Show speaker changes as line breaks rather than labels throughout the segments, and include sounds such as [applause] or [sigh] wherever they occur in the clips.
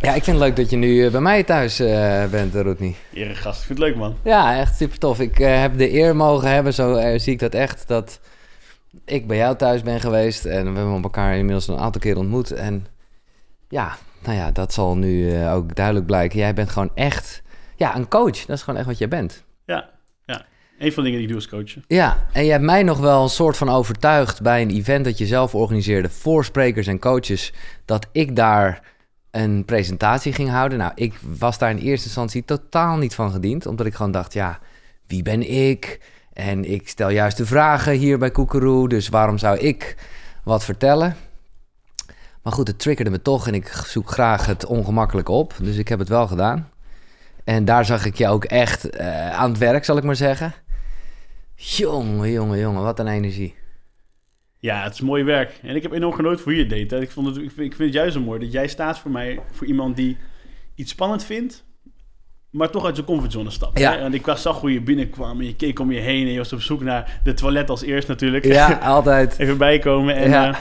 Ja, ik vind het leuk dat je nu eh, bij mij thuis uh, bent, Rodney.
Ere gast, ik vind het leuk, man.
Ja, echt super tof. Ik uh, heb de eer mogen hebben, zo zie ik dat echt, dat ik bij jou thuis ben geweest. En we hebben elkaar inmiddels een aantal keer ontmoet. En ja, nou ja, dat zal nu ook duidelijk blijken. Jij bent gewoon echt ja, een coach. Dat is gewoon echt wat jij bent.
Ja, ja. Een van de dingen die ik doe is coachen.
Ja, en je hebt mij nog wel een soort van overtuigd bij een event dat je zelf organiseerde voor sprekers en coaches, dat ik daar een presentatie ging houden. Nou, ik was daar in eerste instantie totaal niet van gediend, omdat ik gewoon dacht, ja, wie ben ik? En ik stel juist de vragen hier bij Koekeroe, dus waarom zou ik wat vertellen? Maar goed, het triggerde me toch en ik zoek graag het ongemakkelijke op, dus ik heb het wel gedaan. En daar zag ik je ook echt uh, aan het werk, zal ik maar zeggen. Jongen, jongen, jongen, wat een energie.
Ja, het is mooi werk. En ik heb enorm genoten voor je deed. Ik, vond het, ik, vind, ik vind het juist zo mooi dat jij staat voor mij, voor iemand die iets spannend vindt, maar toch uit zijn comfortzone stapt. Ja. En ik zag hoe je binnenkwam en je keek om je heen en je was op zoek naar de toilet als eerst natuurlijk.
Ja, [laughs] altijd.
Even bijkomen en ja. uh,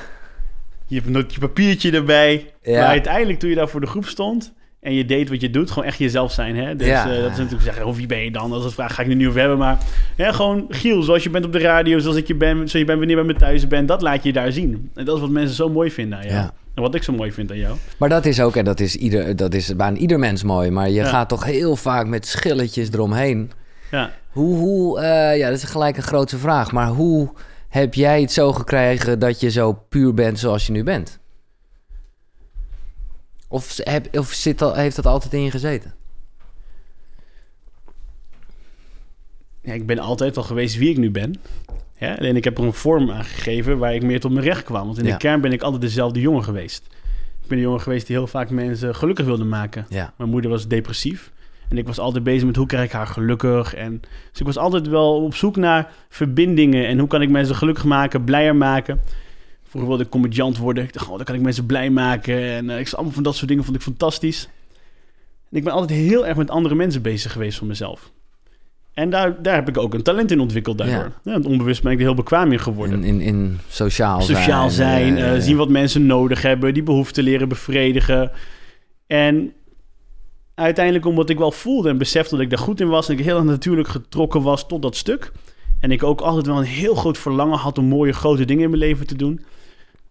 je hebt je papiertje erbij. Ja. Maar uiteindelijk toen je daar voor de groep stond, en je deed wat je doet, gewoon echt jezelf zijn. Hè? Dus ja. uh, dat is natuurlijk zeggen, of wie ben je dan? Als het vraag ga ik nu niet over hebben. Maar ja, gewoon Giel, zoals je bent op de radio, zoals ik je ben, zoals je bent wanneer je bij me thuis bent, dat laat je daar zien. En dat is wat mensen zo mooi vinden aan jou. Ja. En wat ik zo mooi vind aan jou.
Maar dat is ook, en dat is, ieder, dat is bij ieder mens mooi, maar je gaat toch heel vaak met schilletjes eromheen. Ja. Hoe, hoe uh, ja, dat is gelijk een grote vraag, maar hoe heb jij het zo gekregen dat je zo puur bent zoals je nu bent? Of, heb, of zit al, heeft dat altijd in je gezeten?
Ja, ik ben altijd al geweest wie ik nu ben. Ja, alleen ik heb er een vorm aan gegeven waar ik meer tot mijn recht kwam. Want in de kern ben ik altijd dezelfde jongen geweest. Ik ben een jongen geweest die heel vaak mensen gelukkig wilde maken. Ja. Mijn moeder was depressief. En ik was altijd bezig met hoe krijg ik haar gelukkig. En, dus ik was altijd wel op zoek naar verbindingen. En hoe kan ik mensen gelukkig maken, blijer maken. Vroeger wilde ik comediant worden. Ik dacht, oh, dan kan ik mensen blij maken. En uh, ik allemaal van dat soort dingen vond ik fantastisch. En ik ben altijd heel erg met andere mensen bezig geweest van mezelf. En daar, daar heb ik ook een talent in ontwikkeld daardoor. Ja. Ja, onbewust ben ik er heel bekwaam in geworden.
In, in, in sociaal,
sociaal zijn. zijn uh, zien wat mensen nodig hebben. Die behoeften leren bevredigen. En uiteindelijk omdat ik wel voelde en besefte dat ik daar goed in was... en ik heel natuurlijk getrokken was tot dat stuk... en ik ook altijd wel een heel groot verlangen had om mooie grote dingen in mijn leven te doen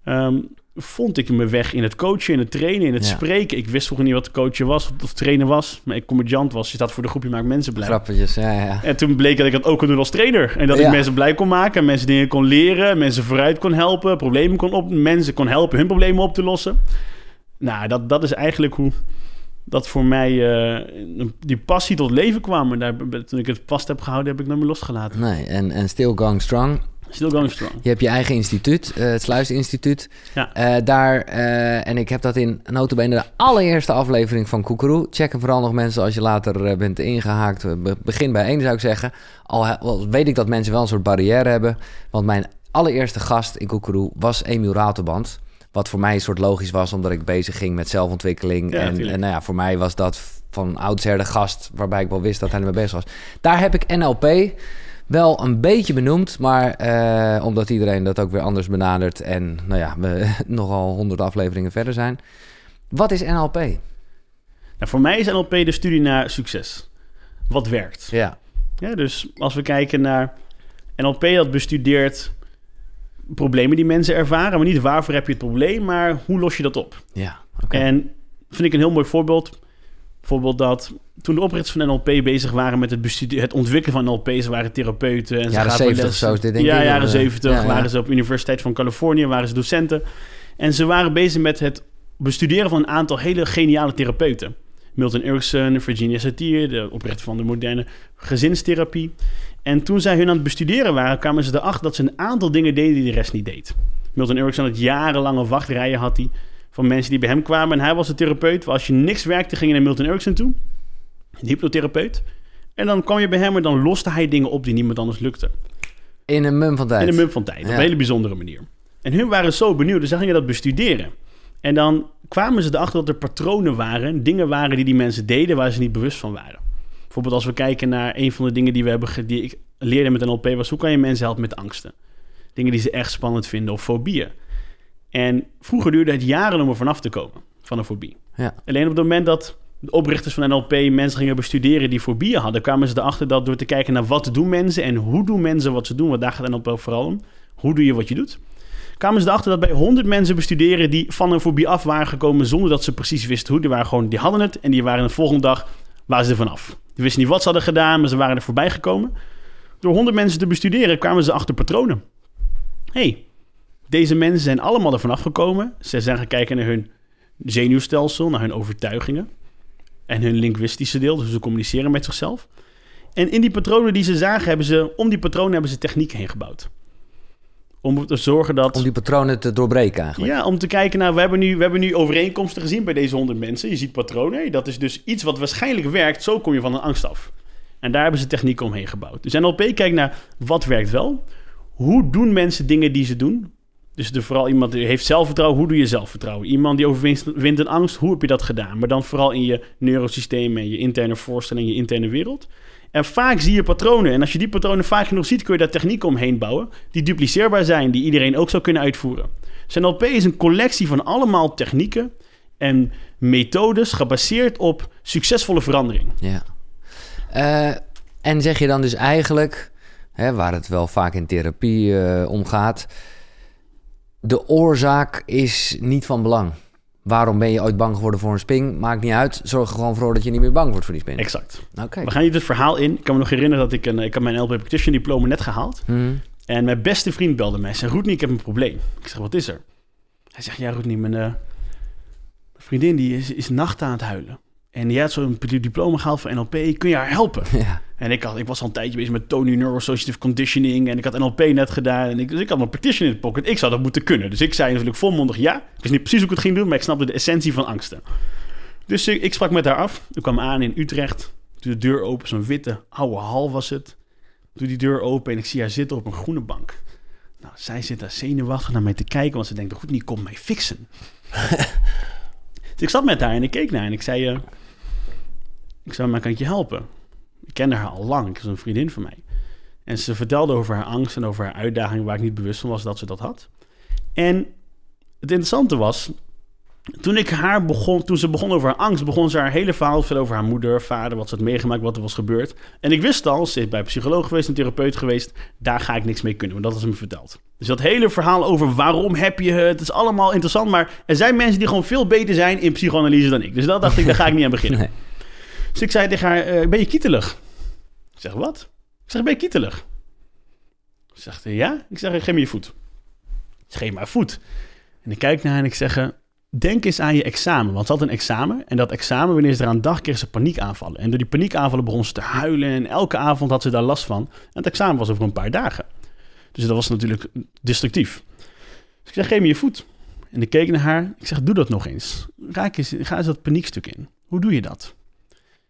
um, vond ik mijn weg in het coachen, in het trainen, in het spreken. Ik wist vroeger niet wat coachen was of trainer was. Maar ik comediant was. Je staat voor de groep, je maakt mensen blij.
Grappetjes, ja, ja.
En toen bleek dat ik dat ook kon doen als trainer. En dat ik mensen blij kon maken, mensen dingen kon leren, mensen vooruit kon helpen, problemen kon op, mensen kon helpen hun problemen op te lossen. Nou, dat, dat is eigenlijk hoe dat voor mij uh, die passie tot leven kwam. En daar, toen ik het vast heb gehouden, heb ik nooit meer losgelaten.
Nee, en, en Still Going Strong
Still going strong.
Je hebt je eigen instituut, uh, het Sluisinstituut. Ja. Uh, daar, uh, en ik heb dat in notabene de allereerste aflevering van Koekeroe. Checken vooral nog mensen als je later bent ingehaakt. begin bij één zou ik zeggen. Al weet ik dat mensen wel een soort barrière hebben. Want mijn allereerste gast in Koekeroe was Emiel Ratelband. Wat voor mij een soort logisch was, omdat ik bezig ging met zelfontwikkeling. Ja, en, en nou ja, voor mij was dat van oudsher de gast waarbij ik wel wist dat hij ermee bezig was. Daar heb ik NLP wel een beetje benoemd, maar uh, omdat iedereen dat ook weer anders benadert en nou ja, we [laughs] nogal honderd afleveringen verder zijn. Wat is NLP?
Nou, voor mij is NLP de studie naar succes. Wat werkt? Ja. ja dus als we kijken naar NLP, dat bestudeert problemen die mensen ervaren, maar niet waarvoor heb je het probleem, maar hoe los je dat op? Ja. Okay. En vind ik een heel mooi voorbeeld. Bijvoorbeeld dat toen de oprichters van NLP bezig waren met het, het ontwikkelen van NLP, ze waren therapeuten. En
jaren
ze
70 zo dit denk
ja, jaren 70 waren ze op de Universiteit van Californië, waren ze docenten. En ze waren bezig met het bestuderen van een aantal hele geniale therapeuten. Milton Erickson, Virginia Satir, de oprichter van de moderne gezinstherapie. En toen zij hun aan het bestuderen waren, kwamen ze erachter dat ze een aantal dingen deden die de rest niet deed. Milton Erickson had jarenlange wachtrijen had hij van mensen die bij hem kwamen. En hij was de therapeut. Als je niks werkte, ging je naar Milton Erickson toe een hypnotherapeut. En dan kwam je bij hem en dan loste hij dingen op die niemand anders lukte.
In een mum van tijd?
In een mum van tijd, op een hele bijzondere manier. En hun waren zo benieuwd, dus ze gingen dat bestuderen. En dan kwamen ze erachter dat er patronen waren, dingen waren die die mensen deden waar ze niet bewust van waren. Bijvoorbeeld als we kijken naar een van de dingen die, we hebben, die ik leerde met NLP was... hoe kan je mensen helpen met angsten? Dingen die ze echt spannend vinden of fobieën. En vroeger duurde het jaren om er vanaf te komen. van een fobie. Ja. Alleen op het moment dat de oprichters van NLP mensen gingen bestuderen die fobieën hadden, kwamen ze erachter dat door te kijken naar wat doen mensen en hoe doen mensen wat ze doen, want daar gaat NLP vooral om. Hoe doe je wat je doet? Kwamen ze erachter dat bij 100 mensen bestuderen die van een fobie af waren gekomen zonder dat ze precies wisten hoe. Die, waren gewoon, die hadden het en die waren de volgende dag waren ze er vanaf. Die wisten niet wat ze hadden gedaan, maar ze waren er voorbij gekomen. Door 100 mensen te bestuderen kwamen ze achter patronen. hey, deze mensen zijn allemaal ervan afgekomen. Ze zijn gaan kijken naar hun zenuwstelsel, naar hun overtuigingen en hun linguïstische deel, dus ze communiceren met zichzelf. En in die patronen die ze zagen, hebben ze om die patronen hebben ze technieken heen gebouwd. Om te zorgen dat.
Om die patronen te doorbreken eigenlijk.
Ja, om te kijken naar. We hebben nu, we hebben nu overeenkomsten gezien bij deze honderd mensen. Je ziet patronen. Dat is dus iets wat waarschijnlijk werkt. Zo kom je van een angst af. En daar hebben ze technieken omheen gebouwd. Dus NLP kijkt naar wat werkt wel. Hoe doen mensen dingen die ze doen? Dus er vooral iemand die heeft zelfvertrouwen. Hoe doe je zelfvertrouwen? Iemand die overwint een angst. Hoe heb je dat gedaan? Maar dan vooral in je neurosysteem en je interne voorstelling, je interne wereld. En vaak zie je patronen. En als je die patronen vaak genoeg ziet, kun je daar technieken omheen bouwen. Die dupliceerbaar zijn, die iedereen ook zou kunnen uitvoeren. NLP is een collectie van allemaal technieken en methodes gebaseerd op succesvolle verandering.
Ja. Uh, en zeg je dan dus eigenlijk, hè, waar het wel vaak in therapie uh, om gaat, de oorzaak is niet van belang. Waarom ben je ooit bang geworden voor een spin? Maakt niet uit. Zorg er gewoon voor dat je niet meer bang wordt voor die spin.
Exact. Okay. We gaan hier het verhaal in. Ik kan me nog herinneren dat ik, een, ik heb mijn LP Practitioner diploma net gehaald. Hmm. En mijn beste vriend belde mij. Hij zei, Roetnie, ik heb een probleem. Ik zeg, wat is er? Hij zegt, ja Roetnie, mijn, uh, vriendin die is, is nacht aan het huilen. En die had zo'n diploma gehaald voor NLP. Kun je haar helpen? [laughs] Ja. En ik, had, ik was al een tijdje bezig met Tony Neurosociative Conditioning. En ik had NLP net gedaan. En ik, dus ik had mijn petition in de pocket. Ik zou dat moeten kunnen. Dus ik zei natuurlijk volmondig ja. Ik wist niet precies hoe ik het ging doen, maar ik snapte de essentie van angsten. Dus ik, ik sprak met haar af. Ik kwam aan in Utrecht. Doe de deur open. Zo'n witte oude hal was het. Doe die deur open en ik zie haar zitten op een groene bank. Nou, zij zit daar zenuwachtig naar mij te kijken, want ze denkt, goed, niet komt mij fixen. [laughs] dus ik zat met haar en ik keek naar haar en ik zei, uh, ik zei, maar kan ik je helpen? Ik kende haar al lang. Ik was een vriendin van mij. En ze vertelde over haar angst en over haar uitdaging waar ik niet bewust van was dat ze dat had. En het interessante was, toen ik haar begon, toen ze begon over haar angst, begon ze haar hele verhaal vertellen over haar moeder, vader, wat ze had meegemaakt, wat er was gebeurd. En ik wist al, ze is bij een psycholoog geweest, een therapeut geweest, daar ga ik niks mee kunnen, want dat is me verteld. Dus dat hele verhaal over waarom heb je het, het is allemaal interessant, maar er zijn mensen die gewoon veel beter zijn in psychoanalyse dan ik. Dus dat dacht ik, daar ga ik niet aan beginnen. [laughs] Nee. Dus ik zei tegen haar, uh, ben je kietelig? Ik zeg, wat? Ik zeg, ben je kietelig? Zegt hij, ja? Ik zeg, geef me je voet. Ik geef maar voet. En ik kijk naar haar en ik zeg, denk eens aan je examen. Want ze had een examen. En dat examen, wanneer ze eraan dacht, kreeg ze paniekaanvallen. En door die paniekaanvallen begon ze te huilen. En elke avond had ze daar last van. En het examen was over een paar dagen. Dus dat was natuurlijk destructief. Dus ik zeg, geef me je voet. En ik keek naar haar. Ik zeg, doe dat nog eens. Raak eens, ga eens dat paniekstuk in. Hoe doe je dat?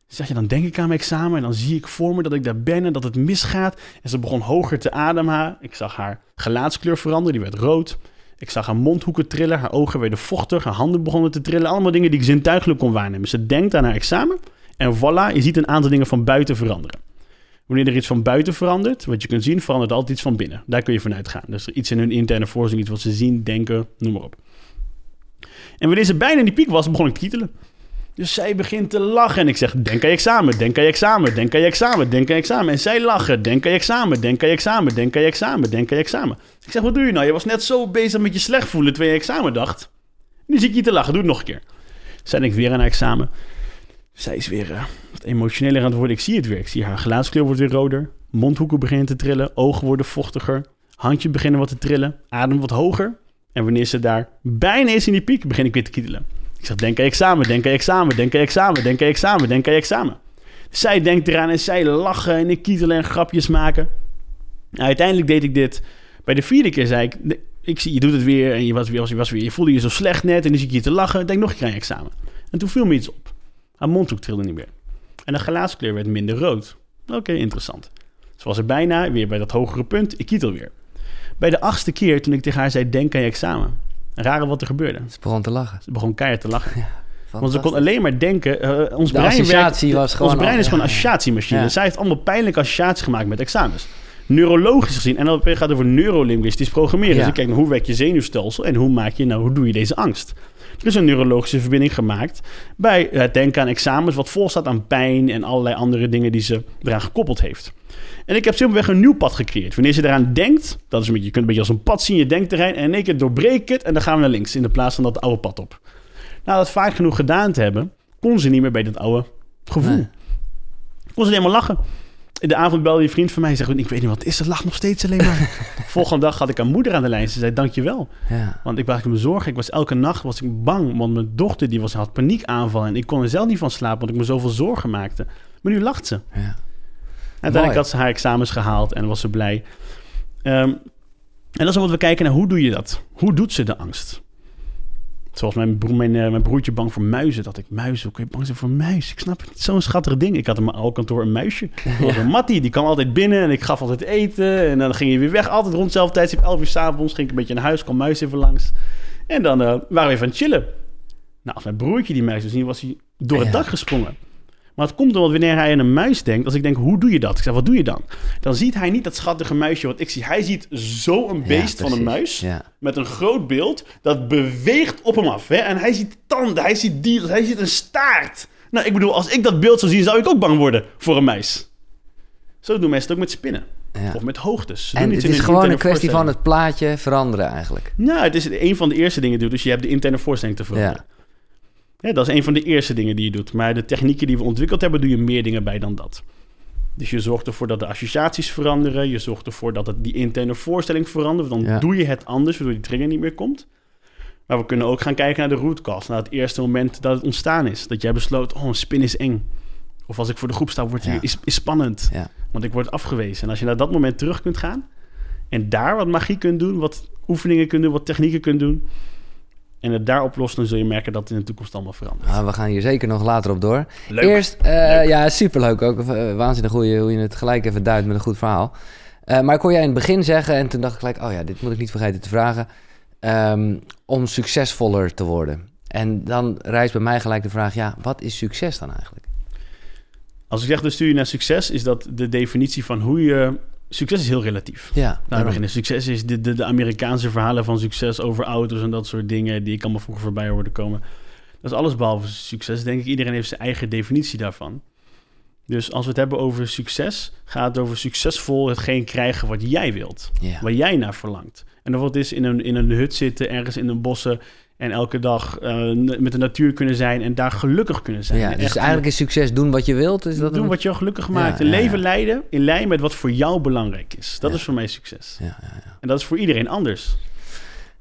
Zeg je, dan denk ik aan mijn examen en dan zie ik voor me dat ik daar ben en dat het misgaat. En ze begon hoger te ademen. Ik zag haar gelaatskleur veranderen, die werd rood. Ik zag haar mondhoeken trillen, haar ogen werden vochtig, haar handen begonnen te trillen. Allemaal dingen die ik zintuigelijk kon waarnemen. Ze denkt aan haar examen en voilà, je ziet een aantal dingen van buiten veranderen. Wanneer er iets van buiten verandert, wat je kunt zien, verandert altijd iets van binnen. Daar kun je vanuit gaan. Dus iets in hun interne voorziening, iets wat ze zien, denken, noem maar op. En wanneer ze bijna in die piek was, begon ik te kietelen. Dus zij begint te lachen. En ik zeg, denk aan je examen, denk aan je examen, denk aan je examen, denk aan je examen. En zij lachen, denk aan je examen, denk aan je examen, denk aan je examen, denk aan je examen. Ik zeg, wat doe je nou? Je was net zo bezig met je slecht voelen terwijl je examen dacht. Nu zie ik je te lachen, doe het nog een keer. Zij denkt weer aan haar examen. Zij is weer uh, wat emotioneler aan het worden. Ik zie het weer. Ik zie haar gelaatskleur wordt weer roder. Mondhoeken beginnen te trillen. Ogen worden vochtiger. Handjes beginnen wat te trillen. Adem wat hoger. En wanneer ze daar bijna is in die piek, begin ik weer te kietelen. Ik zeg, denk aan examen, denk aan examen, denk aan examen, denk aan examen, denk aan examen. Zij denkt eraan en zij lachen en ik kietelen en grapjes maken. Nou, uiteindelijk deed ik dit. Bij de vierde keer zei ik, ik zie, je doet het weer en je was, weer, je was weer, je voelde je zo slecht net en dan zie ik je te lachen. Denk nog een keer aan je examen. En toen viel me iets op. Haar mondhoek trilde niet meer. En de gelaatskleur werd minder rood. Oké, interessant. Ze was er bijna, weer bij dat hogere punt. Ik kietel weer. Bij de achtste keer, toen ik tegen haar zei, denk aan je examen rare wat er gebeurde.
Ze begon te lachen.
Ze begon keihard te lachen. [laughs] Want ze kon alleen maar denken. Uh, ons brein
was gewoon.
Ons brein is gewoon een [laughs] associatiemachine. Zij heeft allemaal pijnlijke associaties gemaakt met examens. Neurologisch gezien. NLP gaat over neurolinguistisch programmeren. Dus ik kijk naar hoe werkt je zenuwstelsel en hoe maak je nou, hoe doe je deze angst? Er is een neurologische verbinding gemaakt bij het denken aan examens, wat vol staat aan pijn en allerlei andere dingen die ze eraan gekoppeld heeft. En ik heb simpelweg een nieuw pad gecreëerd. Wanneer je eraan denkt, dat is een beetje, je kunt een beetje als een pad zien, je denkterrein, en in één keer doorbreek het en dan gaan we naar links in de plaats van dat oude pad op. Nou, dat vaak genoeg gedaan te hebben, kon ze niet meer bij dat oude gevoel. Nee. Kon ze helemaal lachen. In de avond belde een vriend van mij en zei: Ik weet niet wat is, dat lacht nog steeds alleen maar. [laughs] Volgende dag had ik een moeder aan de lijn. Ze zei: Dankjewel. Ja. Want ik was me zorgen. Ik was elke nacht was ik bang. Want mijn dochter die was, had paniekaanval. En ik kon er zelf niet van slapen, want ik me zoveel zorgen maakte. Maar nu lacht ze. Ja. Uiteindelijk had ze haar examens gehaald en was ze blij. Um, en dat is wat we kijken naar hoe doe je dat? Hoe doet ze de angst? Zoals mijn, broer, mijn, uh, mijn broertje bang voor muizen. Dat ik muizen, hoe kun je bang zijn voor muis? Ik snap het niet. Zo'n schattig ding. Ik had in mijn oude kantoor een muisje. [laughs] Dat Mattie, die kwam altijd binnen en ik gaf altijd eten. En dan ging hij weer weg. Altijd rond hetzelfde tijdstip, 11 uur s'avonds. Ging ik een beetje naar huis, kwam muis even langs. En dan uh, waren we even aan het chillen. Nou, als mijn broertje die muis zien, was hij door het dak gesprongen. Maar het komt omdat wanneer hij aan een muis denkt, als ik denk, hoe doe je dat? Ik zeg, wat doe je dan? Dan ziet hij niet dat schattige muisje wat ik zie. Hij ziet zo'n beest van een muis met een groot beeld dat beweegt op hem af. Hè? En hij ziet tanden, hij ziet dieren, hij ziet een staart. Nou, ik bedoel, als ik dat beeld zou zien, zou ik ook bang worden voor een muis. Zo doen mensen het ook met spinnen. Of met hoogtes.
en het is gewoon een kwestie van het plaatje veranderen eigenlijk.
Nou, het is een van de eerste dingen doen. Dus je hebt de interne voorstelling te veranderen. Ja. Ja, dat is een van de eerste dingen die je doet. Maar de technieken die we ontwikkeld hebben, doe je meer dingen bij dan dat. Dus je zorgt ervoor dat de associaties veranderen. Je zorgt ervoor dat het die interne voorstelling verandert. Dan doe je het anders, waardoor die trigger niet meer komt. Maar we kunnen ook gaan kijken naar de root cause. Naar het eerste moment dat het ontstaan is. Dat jij besloot, oh, een spin is eng. Of als ik voor de groep sta, wordt ja. is, is spannend. Ja. Want ik word afgewezen. En als je naar dat moment terug kunt gaan... en daar wat magie kunt doen, wat oefeningen kunt doen, wat technieken kunt doen en het daar oplost, dan zul je merken dat het in de toekomst allemaal verandert.
Ah, we gaan hier zeker nog later op door. Leuk. Eerst, uh, ja, superleuk ook. Uh, waanzinnig hoe je, hoe je het gelijk even duidt met een goed verhaal. Uh, maar ik hoor jij in het begin zeggen, en toen dacht ik gelijk, oh ja, dit moet ik niet vergeten te vragen, um, om succesvoller te worden. En dan rijst bij mij gelijk de vraag, ja, wat is succes dan eigenlijk?
Als ik zeg de studie naar succes, is dat de definitie van hoe je succes is heel relatief. Ja, nou, beginnen. Succes is de, de, de, Amerikaanse verhalen van succes over auto's en dat soort dingen die ik allemaal vroeger voorbij hoorde komen. Dat is alles behalve succes. Denk ik, iedereen heeft zijn eigen definitie daarvan. Dus als we het hebben over succes, gaat het over succesvol hetgeen krijgen wat jij wilt. Waar jij naar verlangt. En of het is in een, in een hut zitten, ergens in de bossen, en elke dag uh, met de natuur kunnen zijn en daar gelukkig kunnen zijn.
Ja, dus eigenlijk is succes doen wat je wilt. Is
dat doen wat je gelukkig maakt. leven leiden in lijn met wat voor jou belangrijk is. Dat is voor mij succes. En dat is voor iedereen anders.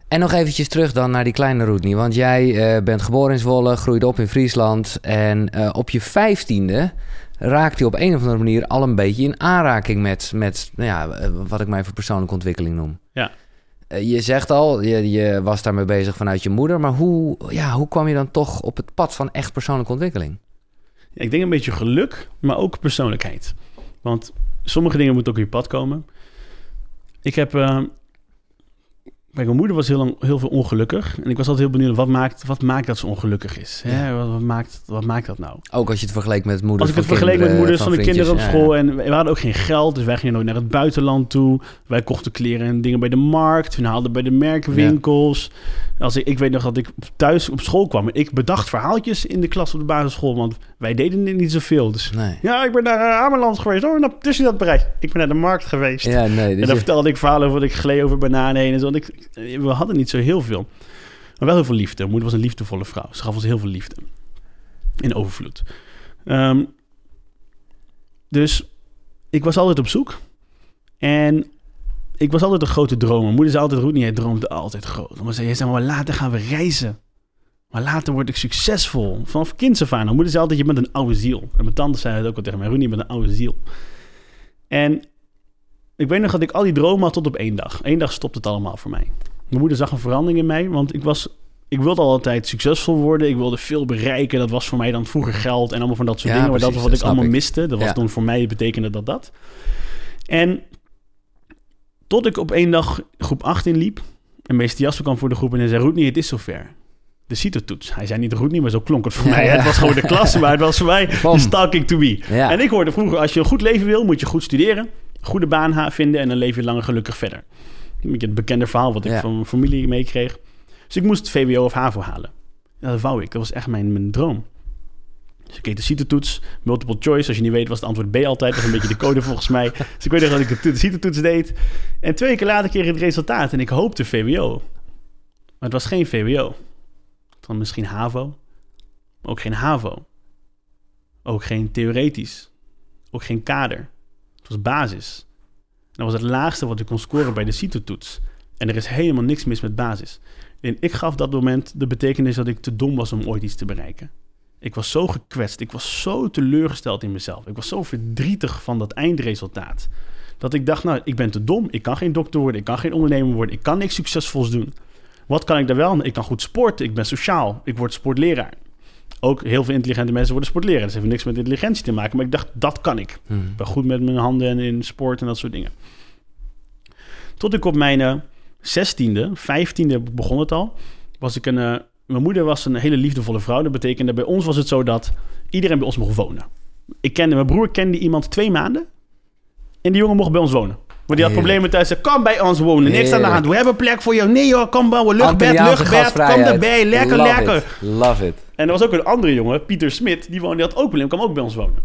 En nog eventjes terug dan naar die kleine Roetnie. Want jij uh, bent geboren in Zwolle, groeide op in Friesland. En uh, op je vijftiende raakt hij op een of andere manier al een beetje in aanraking met, met nou ja, wat ik mij voor persoonlijke ontwikkeling noem. Eh, je zegt al, je, was daarmee bezig vanuit je moeder. Maar hoe, ja, hoe kwam je dan toch op het pad van echt persoonlijke ontwikkeling?
Ik denk een beetje geluk, maar ook persoonlijkheid. Want sommige dingen moeten ook op je pad komen. Ik heb uh, mijn moeder was heel, lang, heel veel ongelukkig. En ik was altijd heel benieuwd, wat maakt, wat maakt dat ze ongelukkig is? Hè? Wat, wat, maakt, wat maakt dat nou?
Ook als je het vergelijkt met moeders
Als ik het vergeleek met moeders van, de kinderen op school. En we hadden ook geen geld, dus wij gingen nooit naar het buitenland toe. Wij kochten kleren en dingen bij de markt. We haalden bij de merkwinkels. Als ik, ik weet nog dat ik thuis op school kwam. En ik bedacht verhaaltjes in de klas op de basisschool. Want wij deden dit niet zoveel. Dus nee. ja, ik ben naar uh, Ameland geweest. Oh, nou, tussen dat bereik. Ik ben naar de markt geweest. Ja, nee, dus en dan vertelde ik verhalen over dat ik gleed over bananen heen en zo. ik, we hadden niet zo heel veel. Maar wel heel veel liefde. Mijn moeder was een liefdevolle vrouw. Ze gaf ons heel veel liefde. In overvloed. Ehm, dus ik was altijd op zoek. En ik was altijd een grote dromer. Moeder zei altijd, Roet, jij droomde altijd groot. Maar zei, zei, maar later gaan we reizen. Maar later word ik succesvol. Vanaf kinds aan. Moeder zei altijd, je bent een oude ziel. En mijn tante zei het ook al tegen mij. Roet, je bent een oude ziel. En ik weet nog dat ik al die dromen had tot op één dag. Eén dag stopte het allemaal voor mij. Mijn moeder zag een verandering in mij, want ik was... Ik wilde altijd succesvol worden. Ik wilde veel bereiken. Dat was voor mij dan vroeger geld en allemaal van dat soort dingen. Maar dat was wat ik allemaal miste. Dat was toen voor mij betekende dat dat. En tot ik op één dag groep 8 inliep. En meester Jasper kwam voor de groep en hij zei... Roetnie, het is zover. De CITO-toets. Hij zei niet goed niet, maar zo klonk het voor mij. Het was gewoon de klas, maar het was voor mij [laughs] de stalking to be. En ik hoorde vroeger... als je een goed leven wil, moet je goed studeren goede baan vinden en dan leef je langer gelukkig verder. Een beetje het bekende verhaal wat ik van mijn familie meekreeg. Dus ik moest VWO of HAVO halen. dat wou ik. Dat was echt mijn, mijn droom. Dus ik keek de CITO-toets, multiple choice. Als je niet weet, was het antwoord B altijd. Dat is een beetje de code volgens mij. Dus ik weet nog dat ik de CITO-toets deed. En twee keer later kreeg ik het resultaat en ik hoopte VWO. Maar het was geen VWO. Was misschien HAVO. Maar ook geen HAVO. Ook geen theoretisch. Ook geen kader. Het was basis. En dat was het laagste wat ik kon scoren bij de CITO-toets. En er is helemaal niks mis met basis. En ik gaf dat moment de betekenis dat ik te dom was om ooit iets te bereiken. Ik was zo gekwetst. Ik was zo teleurgesteld in mezelf. Ik was zo verdrietig van dat eindresultaat. Dat ik dacht, nou, ik ben te dom. Ik kan geen dokter worden. Ik kan geen ondernemer worden. Ik kan niks succesvols doen. Wat kan ik daar wel? Ik kan goed sporten. Ik ben sociaal. Ik word sportleraar. Ook heel veel intelligente mensen worden sportleraar. Dat heeft niks met intelligentie te maken. Maar ik dacht, dat kan ik. Hmm. Ik ben goed met mijn handen en in sport en dat soort dingen. Tot ik op mijn uh, zestiende, vijftiende begon het al. Was ik een, uh, mijn moeder was een hele liefdevolle vrouw. Dat betekende bij ons was het zo dat iedereen bij ons mocht wonen. Ik kende, mijn broer kende iemand twee maanden. En die jongen mocht bij ons wonen. Maar die had problemen thuis. Kom bij ons wonen. Niks aan de hand. We hebben plek voor jou. Nee joh, kom bouwen. Luchtbed, luchtbed. Kom erbij. Lekker,
Love
lekker.
It. Love it.
En er was ook een andere jongen, Pieter Smit. Die, woonde, die had ook probleem. kwam ook bij ons wonen.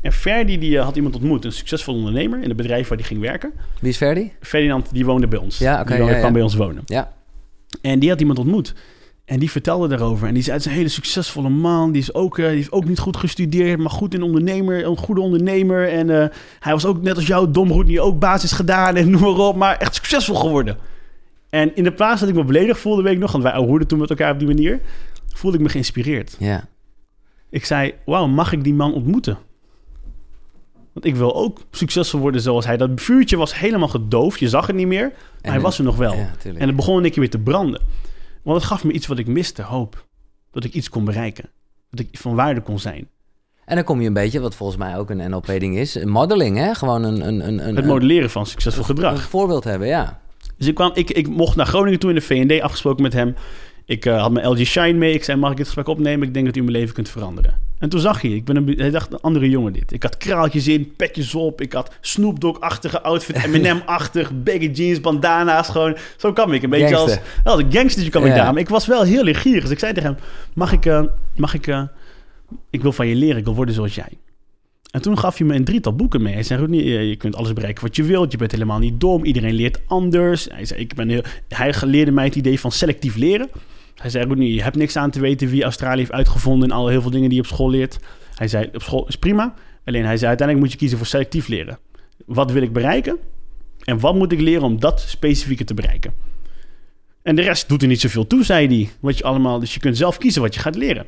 En Ferdi die uh, had iemand ontmoet. Een succesvol ondernemer in het bedrijf waar hij ging werken.
Wie is Ferdi?
Ferdinand, die woonde bij ons.
Ja, oké.
Okay, die
ja,
kwam bij ons wonen.
Ja.
En die had iemand ontmoet. En die vertelde daarover. En die zei, het is een hele succesvolle man. Die, is ook, uh, die heeft ook niet goed gestudeerd, maar goed in ondernemer, een goede ondernemer. En uh, hij was ook net als jou, domroet, die ook basis gedaan en [laughs] noem maar op. Maar echt succesvol geworden. En in de plaats dat ik me beledigd voelde, weet ik nog, want wij hoorden toen met elkaar op die manier, voelde ik me geïnspireerd.
Ja.
Ik zei, wauw, mag ik die man ontmoeten? Want ik wil ook succesvol worden zoals hij. Dat vuurtje was helemaal gedoofd. Je zag het niet meer. Maar hij was er nog wel. Ja, en het begon een keer weer te branden. Want het gaf me iets wat ik miste, hoop. Dat ik iets kon bereiken. Dat ik van waarde kon zijn.
En dan kom je een beetje, wat volgens mij ook een NLP-ding is, een modeling, hè? Gewoon een... een, een, een
het modelleren van succesvol gedrag.
Een voorbeeld hebben, ja.
Dus ik, kwam, ik, ik mocht naar Groningen toe in de V&D, afgesproken met hem. Ik uh, had mijn LG Shine mee. Ik zei, mag ik dit gesprek opnemen? Ik denk dat u mijn leven kunt veranderen. En toen zag hij, ik ben een, hij dacht, een andere jongen dit. Ik had kraaltjes in, petjes op. Ik had Snoop Dogg-achtige outfit, [laughs] Eminem-achtig, baggy jeans, bandana's. Gewoon, zo kwam ik. Een beetje Gangster. als, als een gangstertje kwam ik daar. Maar ik was wel heel leergierig. Dus ik zei tegen hem, mag ik, uh, mag ik, uh, ik wil van je leren. Ik wil worden zoals jij. En toen gaf hij me een drietal boeken mee. Hij zei, niet, je kunt alles bereiken wat je wilt. Je bent helemaal niet dom. Iedereen leert anders. Hij, zei, ik ben heel, hij leerde mij het idee van selectief leren. Hij zei, Rodney, je hebt niks aan te weten wie Australië heeft uitgevonden... en al heel veel dingen die je op school leert. Hij zei, op school is prima. Alleen hij zei, uiteindelijk moet je kiezen voor selectief leren. Wat wil ik bereiken? En wat moet ik leren om dat specifieke te bereiken? En de rest doet er niet zoveel toe, zei hij. Wat je allemaal, dus je kunt zelf kiezen wat je gaat leren.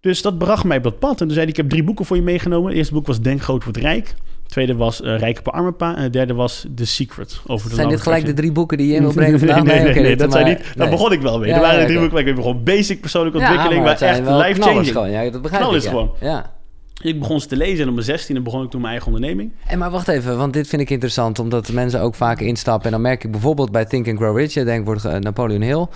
Dus dat bracht mij op dat pad. En toen zei hij, ik heb drie boeken voor je meegenomen. Het eerste boek was Denk Groot Wordt Rijk tweede was uh, Rijke pa Arme Pa. En het derde was The Secret. Over de
zijn dit gelijk de drie boeken die je in [laughs] wil brengen
vandaag? nee, nee, nee, nee, dat zijn niet. Daar begon ik wel mee. Ja, er waren ja, drie boeken waar ik begon. Basic persoonlijke ontwikkeling, maar, echt life-changing.
Ja, dat begrijp ik.
is gewoon. Ja. Ik begon ze te lezen en op mijn 16 begon ik toen mijn eigen onderneming.
En maar wacht even, want dit vind ik interessant, omdat mensen ook vaak instappen. En dan merk ik bijvoorbeeld bij Think and Grow Rich, je denkt wordt Napoleon Hill.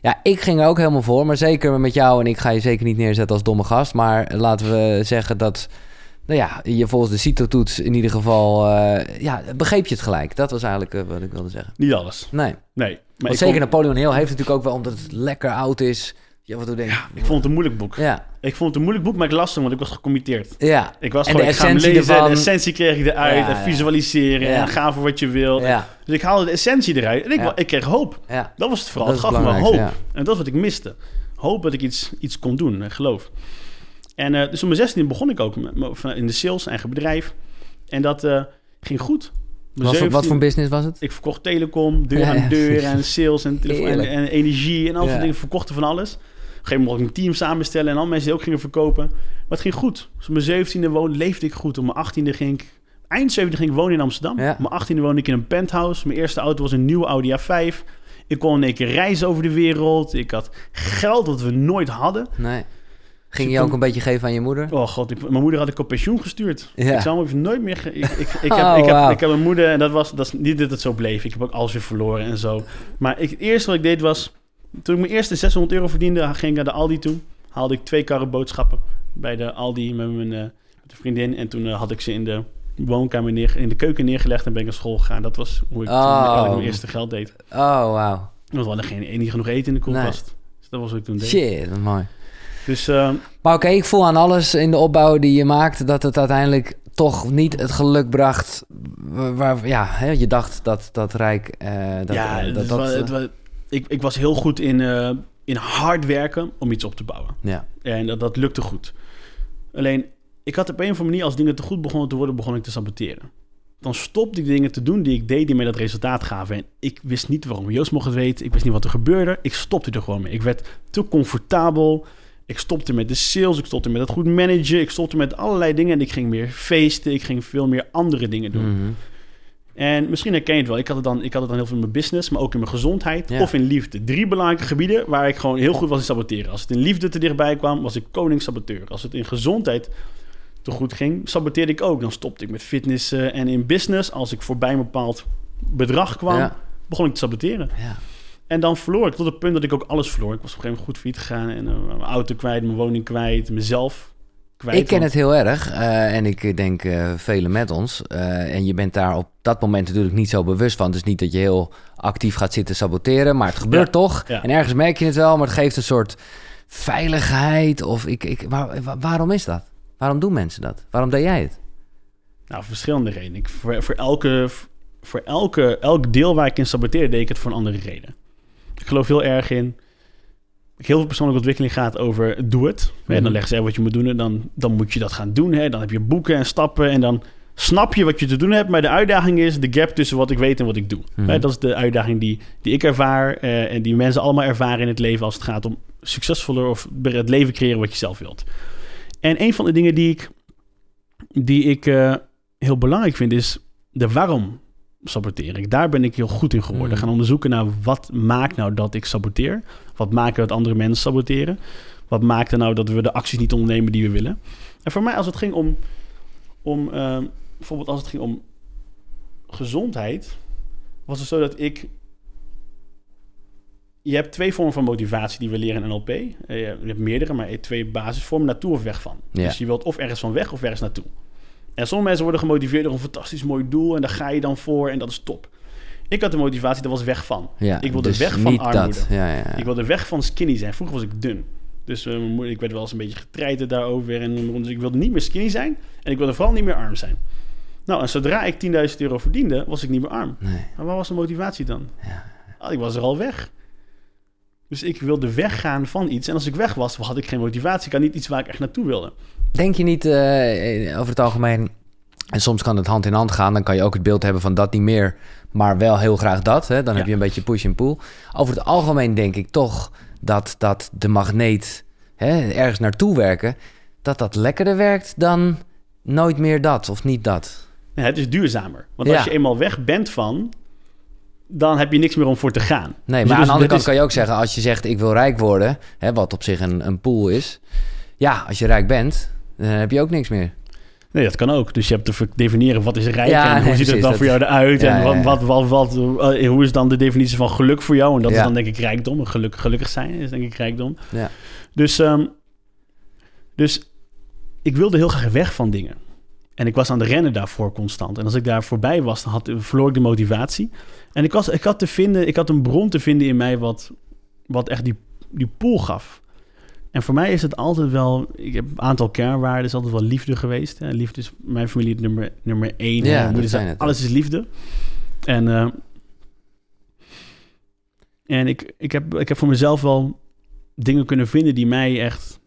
Ja, ik ging er ook helemaal voor, maar zeker met jou en ik ga je zeker niet neerzetten als domme gast. Maar laten we zeggen dat nou ja, je volgens de CITO-toets in ieder geval... Uh, ja, begreep je het gelijk. Dat was eigenlijk uh, wat ik wilde zeggen.
Niet alles.
Nee.
Nee.
Maar zeker kom... Napoleon Hill heeft natuurlijk ook wel... omdat het lekker oud is... Ja, wat doe je?
Ja, ik vond het een moeilijk boek.
Ja.
Ik vond het een moeilijk boek, maar ik lastig, want ik was gecommitteerd.
Ja.
Ik was gewoon, de ik ga lezen, ervan... de essentie kreeg ik eruit, ja, en visualiseren, en ga voor wat je wil. Ja. Dus ik haalde de essentie eruit en ik, ik kreeg hoop. Ja. Dat was het vooral. Dat het gaf me hoop. En dat is wat ik miste. Hoop dat ik iets, iets kon doen, en geloof. En uh, dus op mijn 16 begon ik ook met, in de sales, eigen bedrijf. En dat uh, ging goed.
Wat, 17, wat voor business was het?
Ik verkocht telecom, deur aan deur en sales en, en, en, energie en al die dingen. Verkochten van alles. Op een gegeven moment mocht ik een team samenstellen en al mensen die ook gingen verkopen. Maar het ging goed. Dus op mijn 17e woonde, leefde ik goed. Op mijn 18e ging ik, eind 17e ging ik wonen in Amsterdam. Ja. Mijn 18e woonde ik in een penthouse. Mijn eerste auto was een nieuwe Audi A5. Ik kon in één keer reizen over de wereld. Ik had geld dat we nooit hadden.
Nee. Ging je ook een beetje geven aan je moeder?
Oh god, ik, mijn moeder had ik op pensioen gestuurd. Ja. Ik zou hem nooit meer... Ik, ik, ik, oh, heb, ik, heb, ik heb een moeder en dat was dat is niet dat het zo bleef. Ik heb ook alles weer verloren en zo. Maar ik, het eerste wat ik deed was... Toen ik mijn eerste 600 euro verdiende, ging ik naar de Aldi toe. Haalde ik twee karren boodschappen bij de Aldi met mijn uh, met vriendin. En toen uh, had ik ze in de woonkamer neer, in de keuken neergelegd en ben ik naar school gegaan. Dat was hoe ik,
Oh.
toen, mijn eerste geld deed.
Oh, wauw.
Want we hadden geen, niet genoeg eten in de koelkast. Dus dat was wat ik toen deed.
Shit, wat mooi.
Dus ehm,
Maar oké, ik voel aan alles in de opbouw die je maakt... dat het uiteindelijk toch niet het geluk bracht... waar, ja, hè, je dacht dat dat Rijk... eh, dat,
ja,
eh, dat,
was-
dat,
het
eh,
was- ik, ik was heel goed in, in hard werken om iets op te bouwen.
ja.
En dat, dat lukte goed. Alleen, ik had op een of andere manier, als dingen te goed begonnen te worden, begon ik te saboteren. Dan stopte ik dingen te doen die ik deed die mij dat resultaat gaven. En ik wist niet waarom. Joost mocht het weten. Ik wist niet wat er gebeurde. Ik stopte er gewoon mee. Ik werd te comfortabel. Ik stopte met de sales. Ik stopte met het goed managen. Ik stopte met allerlei dingen. En ik ging meer feesten. Ik ging veel meer andere dingen doen.
Mhm.
En misschien herken je het wel. Ik had het, dan, ik had het dan heel veel in mijn business, maar ook in mijn gezondheid
Ja.
of in liefde. Drie belangrijke gebieden waar ik gewoon heel goed was in saboteren. Als het in liefde te dichtbij kwam, was ik koning saboteur. Als het in gezondheid te goed ging, saboteerde ik ook. Dan stopte ik met fitness en in business. Als ik voorbij een bepaald bedrag kwam,
Ja.
begon ik te saboteren.
Ja.
En dan verloor ik tot het punt dat ik ook alles verloor. Ik was op een gegeven moment goed failliet gegaan en eh, mijn auto kwijt, mijn woning kwijt, mezelf kwijt.
Ik ken
Want-
het heel erg eh, en ik denk eh velen met ons. Eh, en je bent daar op dat moment natuurlijk niet zo bewust van. Dus niet dat je heel actief gaat zitten saboteren, maar het gebeurt
Ja,
toch.
ja.
En ergens merk je het wel, maar het geeft een soort veiligheid. Of ik, ik, waar- wa- waarom is dat? Waarom doen mensen dat? Waarom deed jij het?
Nou, verschillende redenen. Ik, voor, voor, elke, voor elke, elk deel waar ik in saboteer, deed ik het voor een andere reden. Ik geloof heel erg in... Heel veel persoonlijke ontwikkeling gaat over doe het. En
Mhm.
dan leggen ze wat je moet doen en dan, dan moet je dat gaan doen. Hè. Dan heb je boeken en stappen en dan snap je wat je te doen hebt. Maar de uitdaging is de gap tussen wat ik weet en wat ik doe.
Mhm.
Dat is de uitdaging die, die ik ervaar eh, en die mensen allemaal ervaren in het leven als het gaat om succesvoller of het leven creëren wat je zelf wilt. En een van de dingen die ik, die ik eh, heel belangrijk vind is de waarom saboteer ik. Daar ben ik heel goed in geworden.
Mm.
Gaan onderzoeken naar wat maakt nou dat ik saboteer. Wat maakt dat andere mensen saboteren. Wat maakt er nou dat we de acties niet ondernemen die we willen. En voor mij als het ging om, om eh, bijvoorbeeld als het ging om gezondheid, was het zo dat ik je hebt twee vormen van motivatie die we leren in NLP. Eh, je hebt meerdere, maar twee basisvormen, naartoe of weg van.
Ja.
Dus je wilt of ergens van weg of ergens naartoe. En sommige mensen worden gemotiveerd door een fantastisch mooi doel en daar ga je dan voor en dat is top. Ik had de motivatie, dat was weg van.
Ja,
Ik wilde
dus
weg van
niet
armoede.
Dat. Ja.
Ik wilde weg van skinny zijn. Vroeger was ik dun. Dus eh, ik werd wel eens een beetje getreiterd daarover. En, dus ik wilde niet meer skinny zijn. En ik wilde vooral niet meer arm zijn. Nou, en zodra ik 10.000 euro verdiende, was ik niet meer arm.
Nee.
Maar waar was de motivatie dan? Ah, ik was er al weg. Dus ik wilde weggaan van iets. En als ik weg was, had ik geen motivatie. Ik had niet iets waar ik echt naartoe wilde.
Denk je niet eh, over het algemeen... En soms kan het hand in hand gaan. Dan kan je ook het beeld hebben van dat niet meer, maar wel heel graag dat. Hè? Dan
Ja.
heb je een beetje push en pull. Over het algemeen denk ik toch dat, dat de magneet hè, ergens naartoe werken... dat dat lekkerder werkt dan nooit meer dat of niet dat.
Ja, het is duurzamer. Want
Ja.
als je eenmaal weg bent van, dan heb je niks meer om voor te gaan.
Nee,
Dus
maar aan de andere kant
is-
kan je ook zeggen... als je zegt ik wil rijk worden, hè, wat op zich een, een pool is... ja, als je rijk bent, dan heb je ook niks meer.
Nee, dat kan ook. Dus je hebt te definiëren wat is rijk
Ja,
en hoe
nee,
ziet het dan
dat-
voor jou eruit
Ja,
en wat,
ja.
wat, wat, wat, eh, hoe is dan de definitie van geluk voor jou? En dat is dan denk ik rijkdom. Geluk, gelukkig zijn is denk ik rijkdom.
Ja.
Dus, ehm, dus ik wilde heel graag weg van dingen. En ik was aan de rennen daarvoor constant. En als ik daar voorbij was, dan had, verloor ik de motivatie. En ik, was, ik, had te vinden, ik had een bron te vinden in mij wat, wat echt die, die pool gaf. En voor mij is het altijd wel... Ik heb een aantal kernwaarden. is altijd wel liefde geweest. Hè. Liefde is mijn familie het nummer, nummer één.
Ja,
Moeder
zijn het.
alles is liefde. En, eh, en ik, ik, heb, ik heb voor mezelf wel dingen kunnen vinden... die mij echt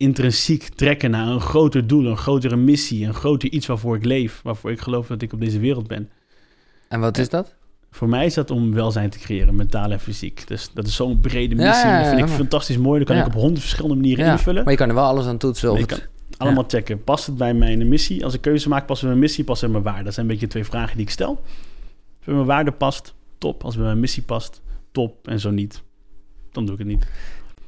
intrinsiek trekken naar een groter doel, een grotere missie, een groter iets waarvoor ik leef, waarvoor ik geloof dat ik op deze wereld ben.
En wat is dat?
Voor mij is dat om welzijn te creëren, mentaal en fysiek. Dus dat is zo'n brede missie.
ja, ja,
dat vind ik
maar-
fantastisch mooi. Dat kan ik op honderd verschillende manieren invullen.
Maar je kan er wel alles aan toetsen. Of het-
allemaal checken. Past het bij mijn missie? Als ik keuze maak, past het bij mijn missie, past het bij mijn waarde? Dat zijn een beetje twee vragen die ik stel. Als het bij mijn waarde past, top. Als het bij mijn missie past, top. En zo niet, dan doe ik het niet.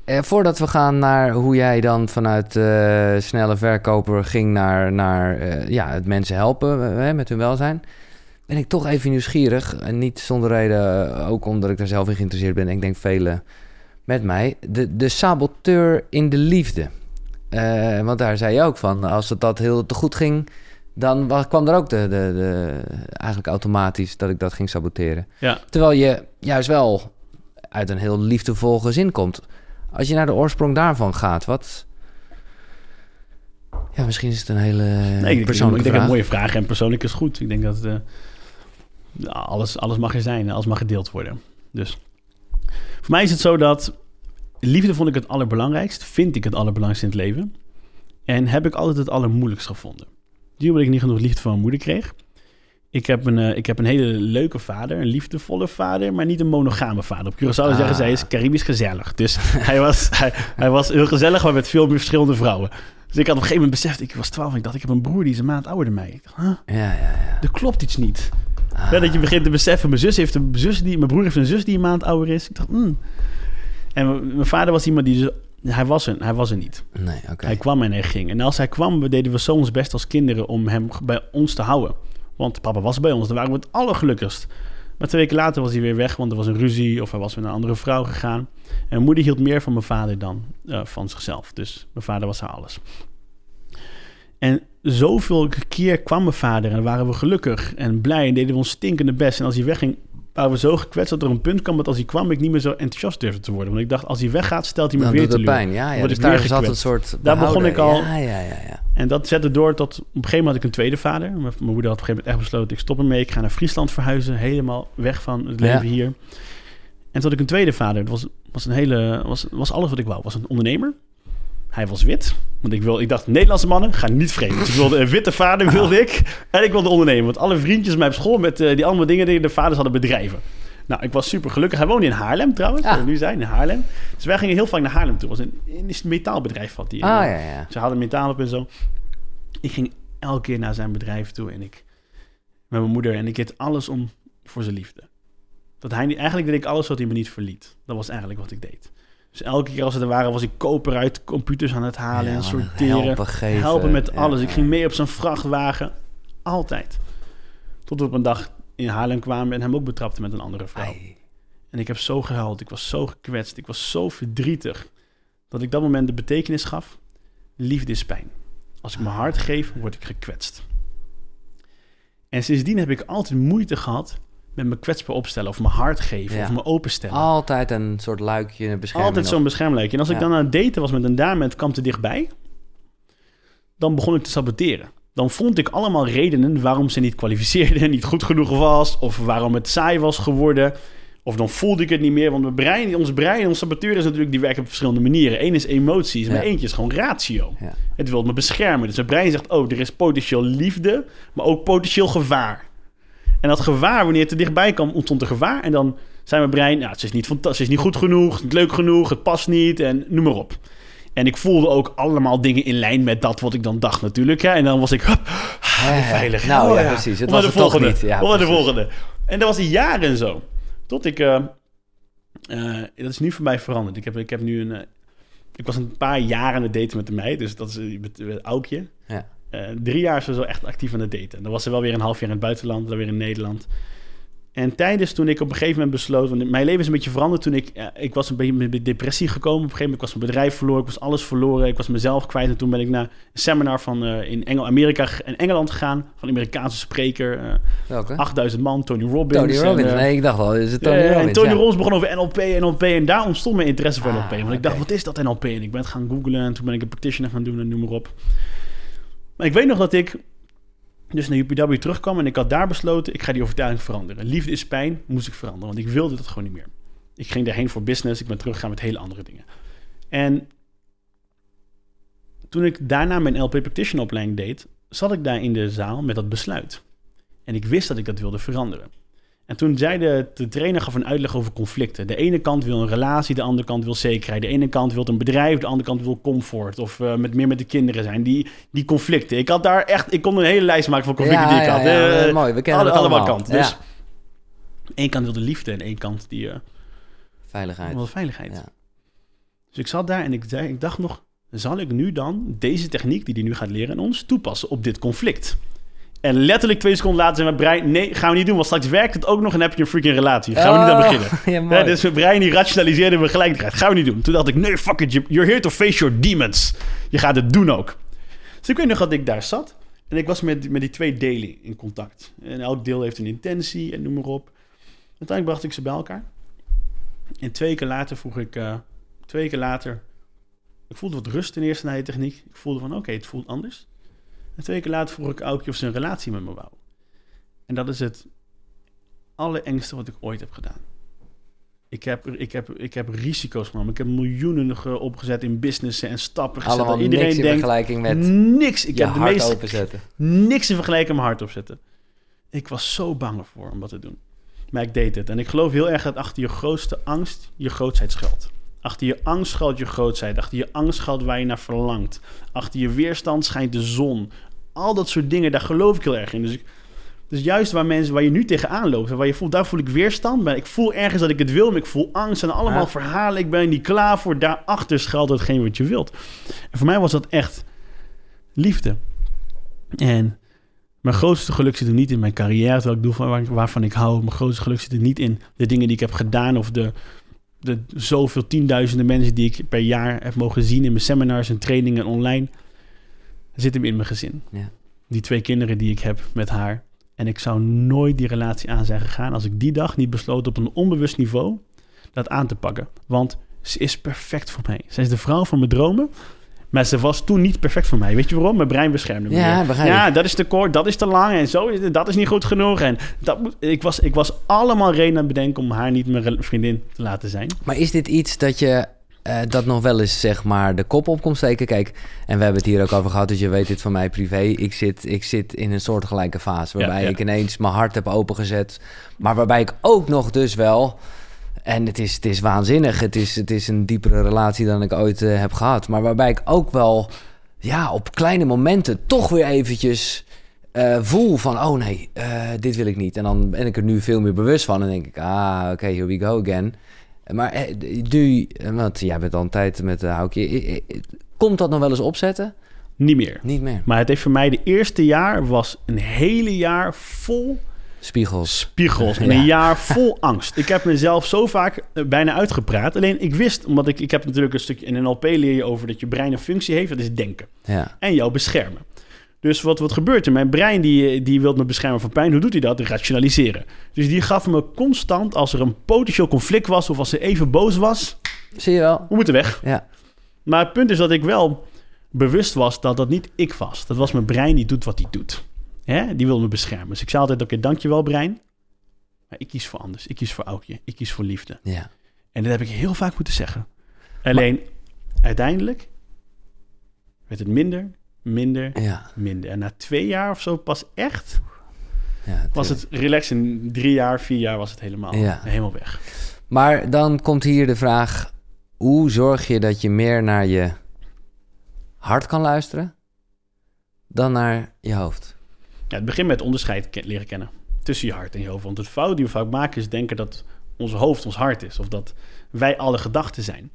Eh, voordat we gaan naar hoe jij dan vanuit eh, snelle verkoper ging naar, naar eh, ja, het mensen helpen met hun welzijn, ben ik toch even nieuwsgierig. En niet zonder reden, ook omdat ik daar zelf in geïnteresseerd ben. Ik denk velen met mij. De, de saboteur in de liefde. Want daar zei je ook van, als het dat heel te goed ging, dan kwam er ook de, de, de, eigenlijk automatisch dat ik dat ging saboteren.
Ja.
Terwijl je juist wel uit een heel liefdevol gezin komt. Als je naar de oorsprong daarvan gaat, wat... Ja, misschien is het een hele
nee, ik,
persoonlijke
ik,
vraag.
een mooie vraag en persoonlijk is goed. Ik denk dat uh, alles, alles mag er zijn, alles mag gedeeld worden. Dus voor mij is het zo dat liefde vond ik het allerbelangrijkst, vind ik het allerbelangrijkste in het leven. En heb ik altijd het allermoeilijkst gevonden. Die omdat ik niet genoeg liefde van mijn moeder kreeg. Ik heb, een, uh, ik heb een hele leuke vader, een liefdevolle vader, maar niet een monogame vader. Op Curaçao ah. zeggen zij is Caribisch gezellig. Dus [laughs] hij was, hij, hij, was heel gezellig, maar met veel meer verschillende vrouwen. Dus ik had op een gegeven moment beseft, ik was 12 en ik dacht, ik heb een broer die is een maand ouder dan mij. Ik dacht, huh?
ja, ja, ja.
er klopt iets niet. Ah. Ja, dat je begint te beseffen, mijn zus heeft een zus die, mijn broer heeft een zus die een maand ouder is. Ik dacht, hmm. En mijn vader was iemand die hij was er, hij was er niet.
Nee, okay.
Hij kwam en hij ging. En als hij kwam, deden we zo ons best als kinderen om hem bij ons te houden. Want papa was bij ons, dan waren we het allergelukkigst. Maar twee weken later was hij weer weg, want er was een ruzie of hij was met een andere vrouw gegaan. En moeder hield meer van mijn vader dan uh, van zichzelf. Dus mijn vader was haar alles. En zoveel keer kwam mijn vader en waren we gelukkig en blij en deden we ons stinkende best. En als hij wegging, waren we zo gekwetst dat er een punt kwam dat als hij kwam ik niet meer zo enthousiast durfde te worden. Want ik dacht, als hij weggaat, stelt hij me
Dan
weer
doet
teleur.
pijn. Ja, ja. Dus daar zat een soort
Daar begon ik al.
Ja, ja, ja, ja.
En dat zette door tot... Op een gegeven moment had ik een tweede vader. Mijn mijn moeder had op een gegeven moment echt besloten... ik stop ermee, ik ga naar Friesland verhuizen. Helemaal weg van het leven
Ja.
hier. En toen had ik een tweede vader. Dat was, was, een hele, was, was alles wat ik wou. Was een ondernemer. Hij was wit. Want ik, wil, ik dacht, Nederlandse mannen gaan niet vreemd. Dus ik wilde een witte vader, wilde ik. En ik wilde ondernemen. Want alle vriendjes mij op school met eh, die andere dingen... die de vaders hadden bedrijven. Nou, ik was super gelukkig. Hij woonde in Haarlem trouwens. We nu zijn, in Haarlem. Dus wij gingen heel vaak naar Haarlem toe. Het was een, een metaalbedrijf had hij.
Ah, ja, ja.
Ze hadden metaal op en zo. Ik ging elke keer naar zijn bedrijf toe en ik met mijn moeder en ik deed alles om voor zijn liefde. Dat hij eigenlijk deed ik alles wat hij me niet verliet. Dat was eigenlijk wat ik deed. Dus elke keer als we er waren, was ik koper uit computers aan het halen
Ja,
en sorteren.
helpen, geven.
helpen met
Ja,
alles. Ik ging mee op zijn vrachtwagen. Altijd. Tot we op een dag in Haarlem kwamen en hem ook betrapte met een andere vrouw.
Ai.
En ik heb zo gehuild, ik was zo gekwetst, ik was zo verdrietig. Dat ik dat moment de betekenis gaf. Liefde is pijn. Als ik mijn hart geef, word ik gekwetst. En sindsdien heb ik altijd moeite gehad met me kwetsbaar opstellen. Of mijn hart geven,
Ja.
of me openstellen.
Altijd een soort luikje, een bescherming.
Altijd zo'n beschermlijkje. En als ik dan aan het daten was met een dame en het kwam te dichtbij... dan begon ik te saboteren. Dan vond ik allemaal redenen waarom ze niet kwalificeerde... [laughs] niet goed genoeg was, of waarom het saai was geworden... Of dan voelde ik het niet meer, want mijn brein, ons brein, ons saboteur is natuurlijk, die werken op verschillende manieren. Eén is emoties, maar
Ja.
eentje is gewoon ratio. Het wil me beschermen. Dus mijn brein zegt, oh, er is potentieel liefde, maar ook potentieel gevaar. En dat gevaar, wanneer het er dichtbij kwam, ontstond er gevaar. En dan zei mijn brein, ja, het is niet fantastisch, het is niet goed genoeg, niet leuk genoeg, het past niet en noem maar op. En ik voelde ook allemaal dingen in lijn met dat wat ik dan dacht natuurlijk. Hè? En dan was ik, hup,
Ja, ja.
veilig.
Nou
Oh,
ja, precies. Het was
naar
het
de
toch
volgende.
niet. Ja,
de volgende. En dat was een jaar en zo. Tot ik... eh, eh, dat is nu voor mij veranderd. Ik heb, ik heb nu een... eh, ik was een paar jaar aan het daten met een meid. Dus dat is met, met Aukje.
Ja.
Eh, drie jaar is ze zo echt actief aan het daten. Dan was ze wel weer een half jaar in het buitenland. Dan weer in Nederland. En tijdens toen ik op een gegeven moment besloot... Want mijn leven is een beetje veranderd toen ik... eh, ik was een beetje met depressie gekomen. Op een gegeven moment ik was mijn bedrijf verloren. Ik was alles verloren. Ik was mezelf kwijt. En toen ben ik naar een seminar van eh, in Engel, Amerika en Engeland gegaan. Van een Amerikaanse spreker.
Welke?
8000 man, Tony Robbins.
Tony Robbins. nee, ik dacht al, is het Tony Robbins?
En Tony
ja.
Robbins begon over NLP, NLP. En daar ontstond mijn interesse voor
Ah,
NLP. Want ik dacht, wat is dat NLP? En ik ben het gaan googlen. En toen ben ik een practitioner gaan doen en noem maar op. Ik weet nog dat ik dus naar UPW terugkwam. En ik had daar besloten, ik ga die overtuiging veranderen. Liefde is pijn, moest ik veranderen. Want ik wilde dat gewoon niet meer. Ik ging daarheen voor business. Ik ben teruggegaan met hele andere dingen. En toen ik daarna mijn LP Practitioner opleiding deed... zat ik daar in de zaal met dat besluit. En ik wist dat ik dat wilde veranderen. En toen zei de, de trainer gaf een uitleg over conflicten. De ene kant wil een relatie, de andere kant wil zekerheid. De ene kant wil een bedrijf, de andere kant wil comfort. Of eh, met, meer met de kinderen zijn. Die, die conflicten. Ik had daar echt, ik kon een hele lijst maken van conflicten
Ja,
die ik
ja,
had.
ja,
Eh,
mooi, we kennen
alle,
het
allemaal
allemaal.
kanten. Dus één kant wilde liefde en één kant die eh
Veiligheid.
wilde veiligheid. Dus ik zat daar en ik, zei, ik dacht nog... zal ik nu dan deze techniek die hij nu gaat leren aan ons toepassen op dit conflict? En letterlijk twee seconden later zei mijn brein... nee, gaan we niet doen, want straks werkt het ook nog... en heb je een freaking relatie. Gaan we niet aan
Oh,
beginnen. [laughs]
Ja,
dus mijn brein die rationaliseerde me gelijk. Dat gaan we niet doen. Toen dacht ik, nee, fuck it. you- You're here to face your demons. Je gaat het doen ook. Dus ik weet nog dat ik daar zat. En ik was met, met die twee delen in contact. En elk deel heeft een intentie en noem maar op. Uiteindelijk bracht ik ze bij elkaar. En twee weken later vroeg ik... Uh, twee weken later... Ik voelde wat rust in eerste na je techniek. Ik voelde van, oké, het voelt anders. En twee weken later vroeg ik Aukje of ze een relatie met me wou. En dat is het allerengste wat ik ooit heb gedaan. Ik heb, ik, heb, ik heb risico's genomen. Ik heb miljoenen opgezet in businessen en stappen gezet.
Allemaal Iedereen niks in denkt, vergelijking met
niks. Ik heb de meeste,
openzetten.
Niks in vergelijking met mijn hart opzetten. Ik was zo bang ervoor om wat te doen. Maar ik deed het. En ik geloof heel erg dat achter je grootste angst je grootheid schuilt. Achter je angst schuilt je grootheid. Achter je angst schuilt waar je naar verlangt. Achter je weerstand schijnt de zon. Al dat soort dingen, daar geloof ik heel erg in. Dus ik, dus juist waar mensen, waar je nu tegenaan loopt, waar je voelt, daar voel ik weerstand. Maar ik voel ergens dat ik het wil, maar ik voel angst en allemaal verhalen. Ik ben niet klaar voor. Daarachter schuilt hetgeen wat je wilt. En voor mij was dat echt liefde. En mijn grootste geluk zit er niet in mijn carrière, terwijl ik doe van, waarvan ik hou. Mijn grootste geluk zit er niet in de dingen die ik heb gedaan of de, de zoveel tienduizenden mensen die ik per jaar heb mogen zien in mijn seminars en trainingen online. zit hem in mijn gezin. Ja. Die twee kinderen die ik heb met haar. En ik zou nooit die relatie aan zijn gegaan als ik die dag niet besloot op een onbewust niveau dat aan te pakken. Want ze is perfect voor mij. Ze is de vrouw van mijn dromen. Maar ze was toen niet perfect voor mij. Weet je waarom? Mijn brein beschermde me.
Ja,
ja dat is te kort, dat is te lang en zo. Dat is niet goed genoeg. En dat moet, ik, was, ik was allemaal reden aan het bedenken om haar niet mijn vriendin te laten zijn.
Maar is dit iets dat je uh, dat nog wel eens zeg maar de kop op komt steken. Kijk, en we hebben het hier ook over gehad, dus je weet dit van mij privé. Ik zit, ik zit in een soortgelijke fase waarbij ik ineens mijn hart heb opengezet. Maar waarbij ik ook nog dus wel... En het is, het is waanzinnig. Het is, het is een diepere relatie dan ik ooit uh, heb gehad. Maar waarbij ik ook wel ja, op kleine momenten toch weer eventjes... Uh, voel van, oh nee, uh, dit wil ik niet. En dan ben ik er nu veel meer bewust van. En denk ik, ah, oké, okay, here we go again. Maar eh, nu, eh, want jij bent al een tijd met de houkje. Komt dat nog wel eens opzetten?
Niet meer.
Niet meer.
Maar het heeft voor mij de eerste jaar was een hele jaar vol
Spiegels.
Spiegels. En een jaar vol angst. Ik heb mezelf zo vaak eh, bijna uitgepraat. Alleen ik wist, omdat ik, ik heb natuurlijk een stukje in NLP leer je over dat je brein een functie heeft, dat is denken.
Ja.
En jou beschermen. Dus wat, wat gebeurt er? Mijn brein die, die wil me beschermen van pijn. Hoe doet hij dat? Rationaliseren. Dus die gaf me constant, als er een potentieel conflict was... of als ze even boos was...
Zie je wel.
We moeten weg.
Ja.
Maar het punt is dat ik wel bewust was dat dat niet ik was. Dat was mijn brein die doet wat hij doet. Hè? Die wil me beschermen. Dus ik zei altijd, oké, okay, dankjewel brein. Maar ik kies voor anders. Ik kies voor Aukje. Ik kies voor liefde.
Ja.
En dat heb ik heel vaak moeten zeggen. Alleen, uiteindelijk werd het minder minder,
ja.
minder. En na twee jaar of zo pas echt ja, was het relaxed. In drie jaar, vier jaar was het helemaal, ja. helemaal weg.
Maar dan komt hier de vraag: hoe zorg je dat je meer naar je hart kan luisteren dan naar je hoofd?
Ja, het begint met onderscheid leren kennen tussen je hart en je hoofd. Want het fout die we vaak maken is denken dat ons hoofd ons hart is. Of dat wij alle gedachten zijn.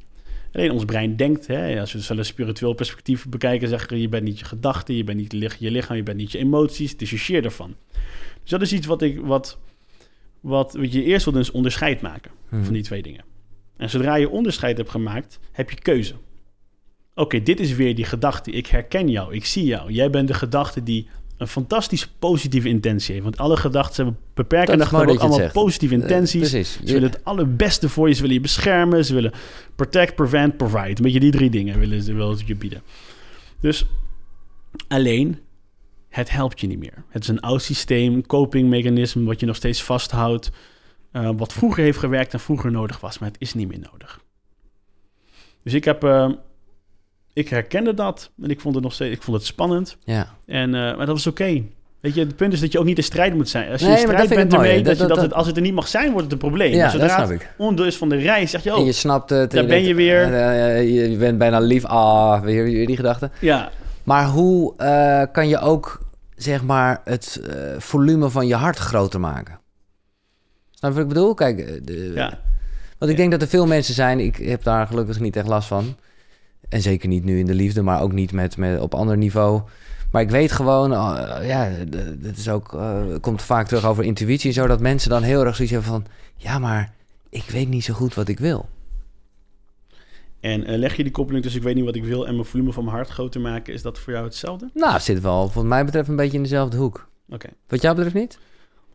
Alleen ons brein denkt, hè, als we het een spiritueel perspectief bekijken, zeggen je bent niet je gedachten, je bent niet je lichaam, je bent niet je emoties, dissocieer ervan. Dus dat is iets wat, ik, wat, wat, wat je eerst wil dus onderscheid maken van mhm. die twee dingen. En zodra je onderscheid hebt gemaakt, heb je keuze. Oké, dit is weer die gedachte. Ik herken jou, ik zie jou. Jij bent de gedachte die een fantastisch positieve intentie heeft. Want alle gedachten hebben beperkende gedachten, ook allemaal positieve eh, intenties. Uh, ze willen het allerbeste voor je. Ze willen je beschermen. Ze willen protect, prevent, provide. Een beetje die drie dingen willen ze je bieden. Dus alleen, het helpt je niet meer. Het is een oud systeem, copingmechanisme, wat je nog steeds vasthoudt. Uh, wat vroeger heeft gewerkt en vroeger nodig was, maar het is niet meer nodig. Dus ik heb uh, ik herkende dat en ik vond het nog steeds ik vond het spannend.
Ja.
En, uh, maar dat was oké. Weet je, het punt is dat je ook niet in strijd moet zijn. Als je nee, in strijd bent ermee, dat, dat, dat, het, als het er niet mag zijn, wordt het een probleem.
Ja, Zodra dat snap ik.
van de reis, zeg je ook.
En je snapt het.
Daar ben je weer.
Uh, je bent bijna lief. Ah, weer, weer die gedachte.
Ja.
Maar hoe uh, kan je ook, zeg maar, het uh, volume van je hart groter maken? Snap je wat ik bedoel? Kijk, de,
ja.
Want ik denk dat er veel mensen zijn, ik heb daar gelukkig niet echt last van en zeker niet nu in de liefde, maar ook niet met, met op ander niveau. Maar ik weet gewoon, uh, ja, het is ook, uh, komt vaak terug over intuïtie en zo, dat mensen dan heel erg zoiets hebben van, ja, maar ik weet niet zo goed wat ik wil.
En uh, leg je die koppeling tussen ik weet niet wat ik wil en mijn volume van mijn hart groter maken, is dat voor jou hetzelfde?
Nou, het zit wel, wat mij betreft, een beetje in dezelfde hoek.
Oké.
Wat jou betreft niet?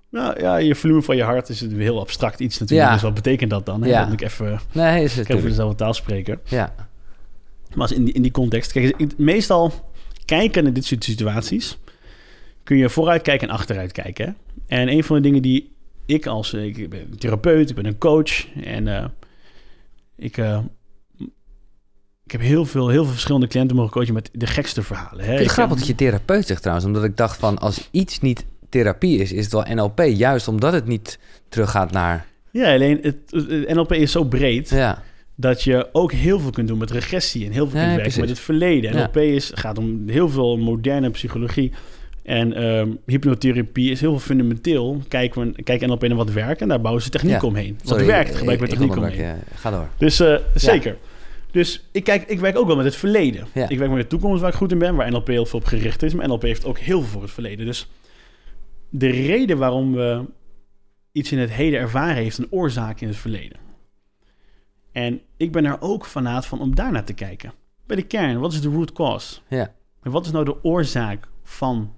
Nou ja, je volume van je hart is een heel abstract iets natuurlijk. Ja. Dus wat betekent dat dan? Hè? Ja. Dat ik even,
nee, is
het even dezelfde taal spreken.
Ja.
Maar als in, die, in die context, kijk, meestal kijken naar dit soort situaties, kun je vooruit kijken en achteruit kijken. En een van de dingen die ik als ik ben een therapeut, ik ben een coach en uh, ik, uh, ik heb heel veel, heel veel verschillende cliënten mogen coachen met de gekste verhalen. Hè?
Het is grappig dat je therapeut zegt trouwens, omdat ik dacht van als iets niet therapie is, is het wel NLP, juist omdat het niet teruggaat naar.
Ja, alleen het, het NLP is zo breed.
Ja
dat je ook heel veel kunt doen met regressie en heel veel kunt werken met het verleden. NLP is, gaat om heel veel moderne psychologie. En um, hypnotherapie is heel veel fundamenteel. Kijken we, kijk NLP naar wat werkt en daar bouwen ze techniek omheen. Wat Sorry, werkt, gebruiken we techniek omheen.
ga door.
Dus uh, zeker. Dus ik, kijk, ik werk ook wel met het verleden. Ik werk met de toekomst waar ik goed in ben, waar NLP heel veel op gericht is. Maar NLP heeft ook heel veel voor het verleden. Dus de reden waarom we iets in het heden ervaren heeft een oorzaak in het verleden. En ik ben er ook vanuit van om daarnaar te kijken. Bij de kern, wat is de root cause?
Ja.
En wat is nou de oorzaak van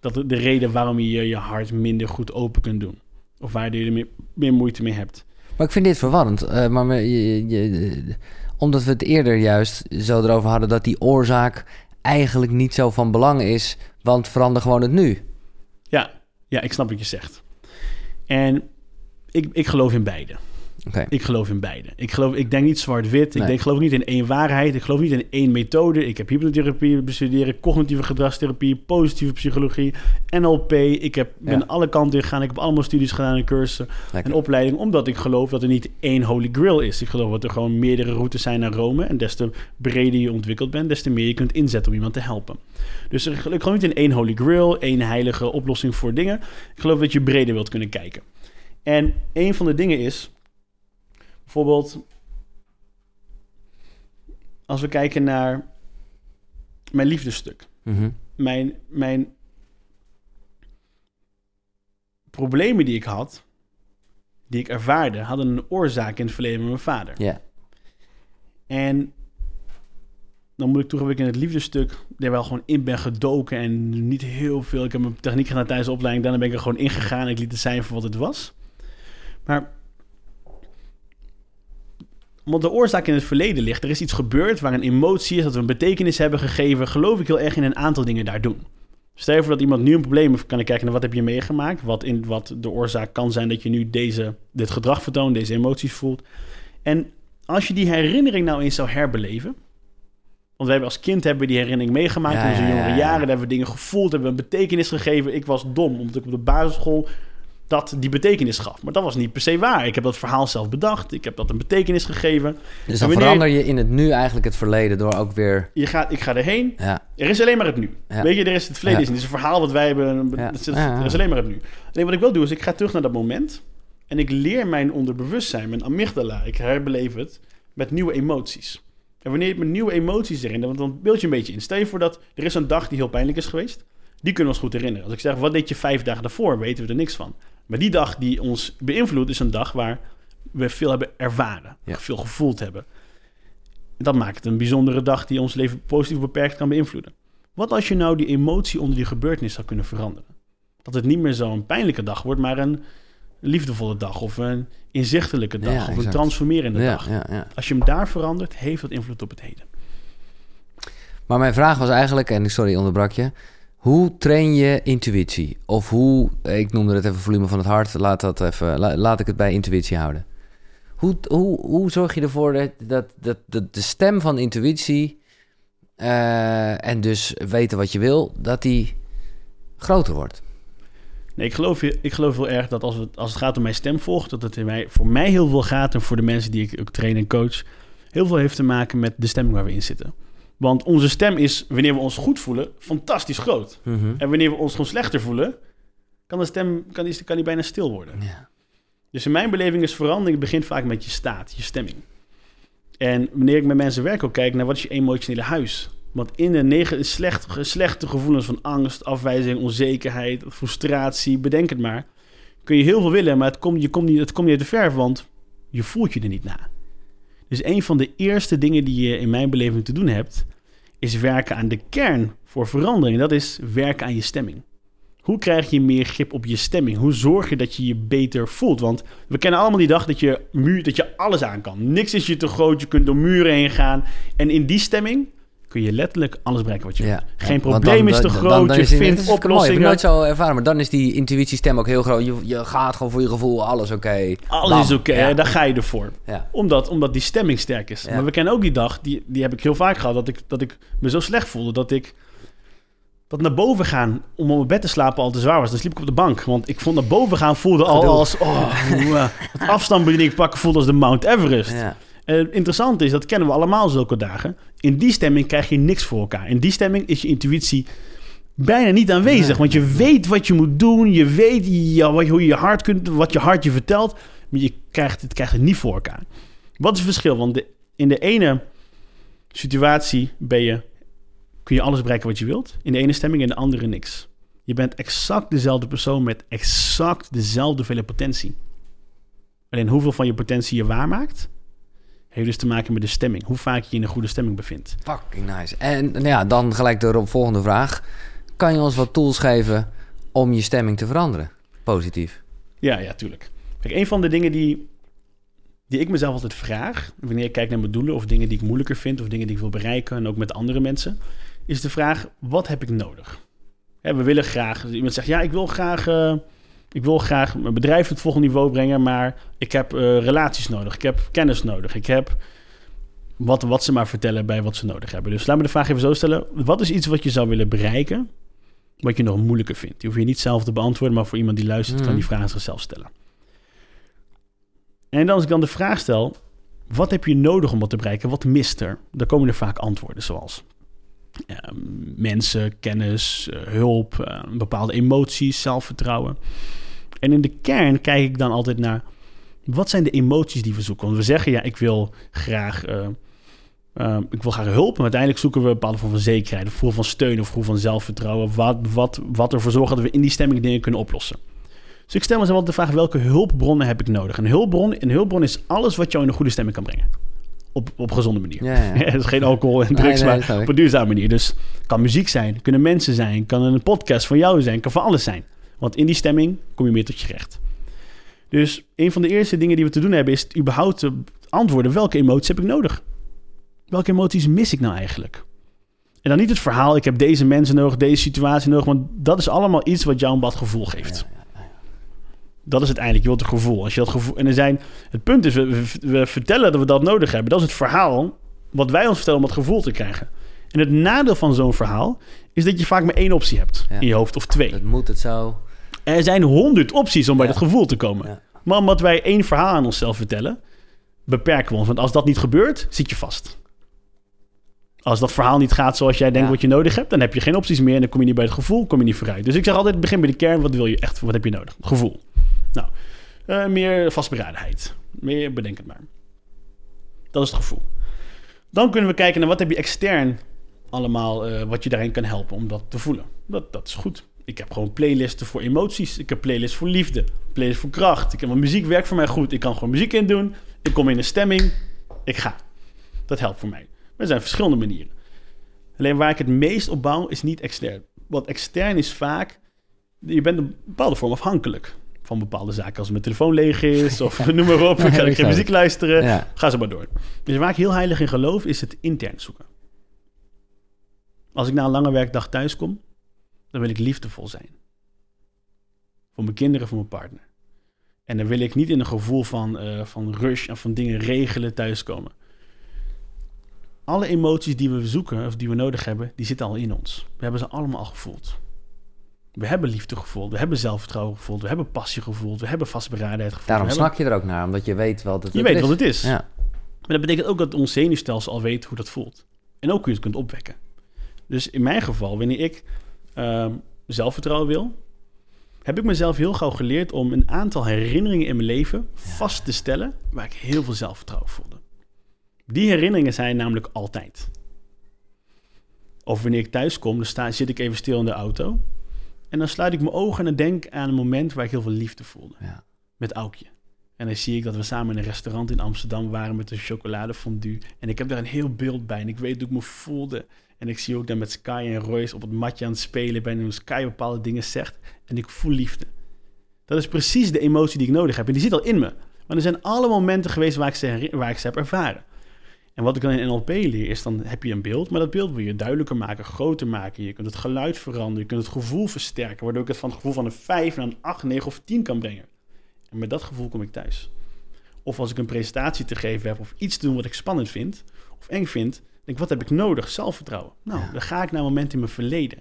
dat de, de reden waarom je je hart minder goed open kunt doen? Of waar je er meer, meer moeite mee hebt?
Maar ik vind dit verwarrend. Uh, maar je, je, omdat we het eerder juist zo erover hadden dat die oorzaak eigenlijk niet zo van belang is, want verander gewoon het nu.
Ja, ja ik snap wat je zegt. En ik, ik geloof in beide. Ik geloof in beide. Ik, geloof, ik denk niet zwart-wit. Ik denk, geloof niet in één waarheid. Ik geloof niet in één methode. Ik heb hypnotherapie bestuderen, cognitieve gedragstherapie, positieve psychologie, NLP. Ik heb, ben alle kanten gegaan. Ik heb allemaal studies gedaan en cursussen en opleiding. Omdat ik geloof dat er niet één holy grail is. Ik geloof dat er gewoon meerdere routes zijn naar Rome. En des te breder je ontwikkeld bent, des te meer je kunt inzetten om iemand te helpen. Dus ik geloof niet in één holy grail, één heilige oplossing voor dingen. Ik geloof dat je breder wilt kunnen kijken. En een van de dingen is Bijvoorbeeld, als we kijken naar mijn liefdesstuk.
Mm
Mijn, mijn problemen die ik had, die ik ervaarde, hadden een oorzaak in het verleden met mijn vader.
Ja.
En dan moet ik toegeven, in het liefdesstuk er wel gewoon in ben gedoken en niet heel veel. Ik heb mijn techniek gedaan tijdens de opleiding, daarna ben ik er gewoon ingegaan. Ik liet het zijn voor wat het was. Maar omdat de oorzaak in het verleden ligt. Er is iets gebeurd waar een emotie is, dat we een betekenis hebben gegeven. Geloof ik heel erg in een aantal dingen daar doen. Stel je voor dat iemand nu een probleem heeft, kan ik kijken naar wat heb je meegemaakt. Wat, in, wat de oorzaak kan zijn dat je nu deze, dit gedrag vertoont, deze emoties voelt. En als je die herinnering nou eens zou herbeleven. Want we hebben als kind hebben we die herinnering meegemaakt in onze jongere jaren. Daar hebben we dingen gevoeld, hebben we een betekenis gegeven. Ik was dom, omdat ik op de basisschool dat die betekenis gaf. Maar dat was niet per se waar. Ik heb dat verhaal zelf bedacht. Ik heb dat een betekenis gegeven.
Dus dan verander je in het nu eigenlijk het verleden door ook weer...
Je gaat, ik ga erheen.
Ja.
Er is alleen maar het nu. Weet je, er is het verleden. Ja. Het is een verhaal wat wij hebben. Is, er is alleen maar het nu. Alleen wat ik wil doen is, ik ga terug naar dat moment. En ik leer mijn onderbewustzijn, mijn amygdala. Ik herbeleef het met nieuwe emoties. En wanneer je met nieuwe emoties erin, dan, dan beeld je een beetje in. Stel je voor dat er is een dag die heel pijnlijk is geweest. Die kunnen we ons goed herinneren. Als ik zeg, wat deed je vijf dagen daarvoor, weten we er niks van. Maar die dag die ons beïnvloedt, is een dag waar we veel hebben ervaren, veel gevoeld hebben. Dat maakt het een bijzondere dag die ons leven positief beperkt kan beïnvloeden. Wat als je nou die emotie onder die gebeurtenis zou kunnen veranderen? Dat het niet meer zo'n pijnlijke dag wordt, maar een liefdevolle dag of een inzichtelijke dag of een transformerende dag. Als je hem daar verandert, heeft dat invloed op het heden.
Maar mijn vraag was eigenlijk, en sorry onderbrak je, hoe train je intuïtie? Of hoe, ik noemde het even volume van het hart, laat, dat even, laat ik het bij intuïtie houden. Hoe, hoe, hoe zorg je ervoor dat, dat, de stem van intuïtie uh, en dus weten wat je wil, dat die groter wordt?
Nee, ik geloof, ik geloof heel erg dat als, het, als het gaat om mijn stemvolg, dat het in mij, voor mij heel veel gaat en voor de mensen die ik ook train en coach, heel veel heeft te maken met de stemming waar we in zitten. Want onze stem is, wanneer we ons goed voelen, fantastisch groot.
Mhm.
En wanneer we ons gewoon slechter voelen, kan de stem kan die, kan die bijna stil worden.
Ja.
Dus in mijn beleving is verandering begint vaak met je staat, je stemming. En wanneer ik met mensen werk, ook kijk naar wat is je emotionele huis. Want in de negen, slecht, slechte gevoelens van angst, afwijzing, onzekerheid, frustratie, bedenk het maar. Kun je heel veel willen, maar het komt, je komt niet, het komt niet uit de verf, want je voelt je er niet na. Dus een van de eerste dingen die je in mijn beleving te doen hebt, is werken aan de kern voor verandering. Dat is werken aan je stemming. Hoe krijg je meer grip op je stemming? Hoe zorg je dat je je beter voelt? Want we kennen allemaal die dag dat je, muur, dat je alles aan kan. Niks is je te groot, je kunt door muren heen gaan. En in die stemming kun je letterlijk alles bereiken wat je ja. Geen probleem is te groot, je vindt oplossingen.
Ik nooit zo ervaren, maar dan is die intuïtiestem ook heel groot. Je, je gaat gewoon voor je gevoel, alles oké.
Alles is oké, okay, daar ga je ervoor. Omdat, omdat die stemming sterk is. Maar we kennen ook die dag, die, die heb ik heel vaak gehad, dat ik, dat ik me zo slecht voelde dat ik dat naar boven gaan om op mijn bed te slapen al te zwaar was. Dan sliep ik op de bank. Want ik vond naar boven gaan voelde al als... Oh, [laughs] het afstandsbediening pakken voelde als de Mount Everest. Ja. Uh, interessant is, dat kennen we allemaal zulke dagen. In die stemming krijg je niks voor elkaar. In die stemming is je intuïtie bijna niet aanwezig. want je weet wat je moet doen. Je weet ja, wat, hoe je hart kunt, wat je hart je vertelt. Maar je krijgt het, krijgt het niet voor elkaar. Wat is het verschil? Want de, in de ene situatie ben je, kun je alles bereiken wat je wilt. In de ene stemming, in de andere niks. Je bent exact dezelfde persoon met exact dezelfde vele potentie. Alleen hoeveel van je potentie je waarmaakt, heeft dus te maken met de stemming. Hoe vaak je je in een goede stemming bevindt.
Fucking nice. En nou ja, dan gelijk de volgende vraag. Kan je ons wat tools geven om je stemming te veranderen? Positief.
Ja, ja, tuurlijk. Kijk, een van de dingen die, die ik mezelf altijd vraag... wanneer ik kijk naar mijn doelen of dingen die ik moeilijker vind... of dingen die ik wil bereiken en ook met andere mensen... is de vraag, wat heb ik nodig? we willen graag... Iemand zegt, ja, ik wil graag... Uh, ik wil graag mijn bedrijf op het volgende niveau brengen, maar ik heb uh, relaties nodig. Ik heb kennis nodig. Ik heb wat, wat ze maar vertellen bij wat ze nodig hebben. Dus laat me de vraag even zo stellen. Wat is iets wat je zou willen bereiken, wat je nog moeilijker vindt? Die hoef je niet zelf te beantwoorden, maar voor iemand die luistert, kan die mhm. vraag zichzelf stellen. En dan als ik dan de vraag stel, wat heb je nodig om wat te bereiken? Wat mist er? Dan komen er vaak antwoorden zoals ehm, mensen, kennis, uh, hulp, uh, bepaalde emoties, zelfvertrouwen. En in de kern kijk ik dan altijd naar wat zijn de emoties die we zoeken. Want we zeggen ja, ik wil graag, uh, uh, ik wil graag hulp. Maar uiteindelijk zoeken we een bepaalde vorm van zekerheid, een gevoel van steun of gevoel van zelfvertrouwen. Wat, wat, wat ervoor zorgt dat we in die stemming dingen kunnen oplossen. Dus ik stel mezelf altijd de vraag: welke hulpbronnen heb ik nodig? Een hulpbron, een hulpbron is alles wat jou in een goede stemming kan brengen. Op, op gezonde manier. Ja, ja. [laughs] Geen alcohol en drugs, maar op een duurzame manier. Dus kan muziek zijn, kunnen mensen zijn, kan een podcast van jou zijn, kan van alles zijn. Want in die stemming kom je meer tot je recht. Dus een van de eerste dingen die we te doen hebben is überhaupt te antwoorden welke emoties heb ik nodig? Welke emoties mis ik nou eigenlijk? En dan niet het verhaal, ik heb deze mensen nodig, deze situatie nodig, want dat is allemaal iets wat jou een bad gevoel geeft. Dat is het eigenlijk, je wilt een gevoel. Als je dat gevoel en er zijn, het punt is, we, we, vertellen dat we dat nodig hebben. Dat is het verhaal wat wij ons vertellen om dat gevoel te krijgen. En het nadeel van zo'n verhaal is dat je vaak maar één optie hebt in je hoofd of twee.
Het moet het zo.
Er zijn honderd opties om bij dat gevoel te komen. Maar omdat wij één verhaal aan onszelf vertellen, beperken we ons. Want als dat niet gebeurt, zit je vast. Als dat verhaal niet gaat zoals jij denkt wat je nodig hebt, dan heb je geen opties meer en dan kom je niet bij het gevoel, kom je niet vooruit. Dus ik zeg altijd, begin bij de kern. Wat wil je echt? Wat heb je nodig? Gevoel. Nou, uh, meer vastberadenheid. Meer bedenk het maar. Dat is het gevoel. Dan kunnen we kijken naar wat heb je extern allemaal, uh, wat je daarin kan helpen om dat te voelen. Dat, dat is goed. Ik heb gewoon playlisten voor emoties. Ik heb playlists voor liefde. Playlist voor kracht. Ik heb mijn muziek werkt voor mij goed. Ik kan gewoon muziek in doen. Ik kom in een stemming. Ik ga. Dat helpt voor mij. er zijn verschillende manieren. Alleen waar ik het meest op bouw is niet extern. Want extern is vaak... Je bent een bepaalde vorm afhankelijk van bepaalde zaken. Als mijn telefoon leeg is of [laughs] noem maar op. Ga ik geen muziek luisteren. Ga ze maar door. Dus waar ik heel heilig in geloof is het intern zoeken. Als ik na een lange werkdag thuis kom dan wil ik liefdevol zijn. Voor mijn kinderen, voor mijn partner. En dan wil ik niet in een gevoel van, uh, van rush en van dingen regelen thuiskomen. Alle emoties die we zoeken of die we nodig hebben, die zitten al in ons. We hebben ze allemaal al gevoeld. We hebben liefde gevoeld, we hebben zelfvertrouwen gevoeld, we hebben passie gevoeld, we hebben vastberadenheid gevoeld.
Daarom snak je er ook naar, omdat je weet wat het,
je weet wat het is. Ja. Maar dat betekent ook dat ons zenuwstelsel al weet hoe dat voelt. En ook hoe je het kunt opwekken. Dus in mijn geval, wanneer ik uh, zelfvertrouwen wil, heb ik mezelf heel gauw geleerd om een aantal herinneringen in mijn leven vast te stellen waar ik heel veel zelfvertrouwen voelde. Die herinneringen zijn namelijk altijd. Of wanneer ik thuis kom, dan sta, zit ik even stil in de auto. En dan sluit ik mijn ogen en denk aan een moment waar ik heel veel liefde voelde. Ja. Met Aukje. En dan zie ik dat we samen in een restaurant in Amsterdam waren met een chocoladefondue. En ik heb daar een heel beeld bij. En ik weet hoe ik me voelde. En ik zie ook dan met Sky en Royce op het matje aan het spelen ben. En hoe Sky bepaalde dingen zegt. En ik voel liefde. Dat is precies de emotie die ik nodig heb. En die zit al in me. Maar er zijn alle momenten geweest waar ik ze, waar ik ze heb ervaren. En wat ik dan in NLP leer, is dan heb je een beeld, maar dat beeld wil je duidelijker maken, groter maken. Je kunt het geluid veranderen, je kunt het gevoel versterken, waardoor ik het van het gevoel van een 5 naar een 8, 9 of 10 kan brengen. En met dat gevoel kom ik thuis. Of als ik een presentatie te geven heb, of iets te doen wat ik spannend vind, of eng vind, denk ik, wat heb ik nodig? Zelfvertrouwen. Nou, dan ga ik naar een moment in mijn verleden.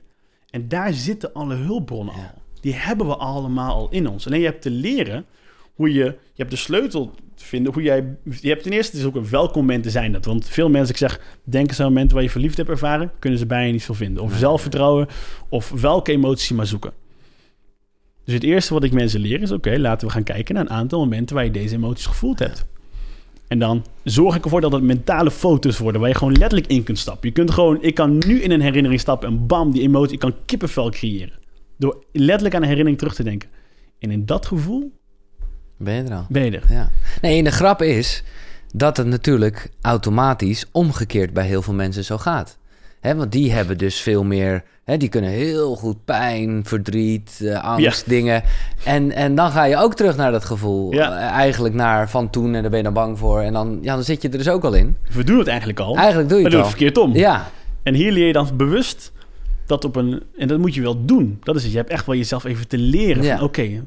En daar zitten alle hulpbronnen al. Die hebben we allemaal al in ons. Alleen je hebt te leren hoe je, je hebt de sleutel te vinden, hoe jij, je hebt ten eerste, het is ook een welkom moment te zijn dat. Want veel mensen, ik zeg, denken aan momenten waar je verliefd hebt ervaren, kunnen ze bijna niet veel vinden. Of zelfvertrouwen, of welke emotie maar zoeken. Dus het eerste wat ik mensen leer is, oké, laten we gaan kijken naar een aantal momenten waar je deze emoties gevoeld hebt. En dan zorg ik ervoor dat het mentale foto's worden waar je gewoon letterlijk in kunt stappen. Je kunt gewoon, ik kan nu in een herinnering stappen en bam, die emotie, ik kan kippenvel creëren. Door letterlijk aan een herinnering terug te denken. En in dat gevoel
ben je er al?
Ben je er.
Ja. Nee, en de grap is dat het natuurlijk automatisch omgekeerd bij heel veel mensen zo gaat. He, want die hebben dus veel meer... He, die kunnen heel goed pijn, verdriet, uh, angst, dingen. En, en dan ga je ook terug naar dat gevoel. Ja. Uh, eigenlijk naar van toen en daar ben je dan bang voor. En dan, ja, dan zit je er dus ook al in.
We doen het eigenlijk al.
Eigenlijk doe je
het
al.
het verkeerd om.
Ja.
En hier leer je dan bewust dat op een... En dat moet je wel doen. Dat is het. Je hebt echt wel jezelf even te leren ja. Oké,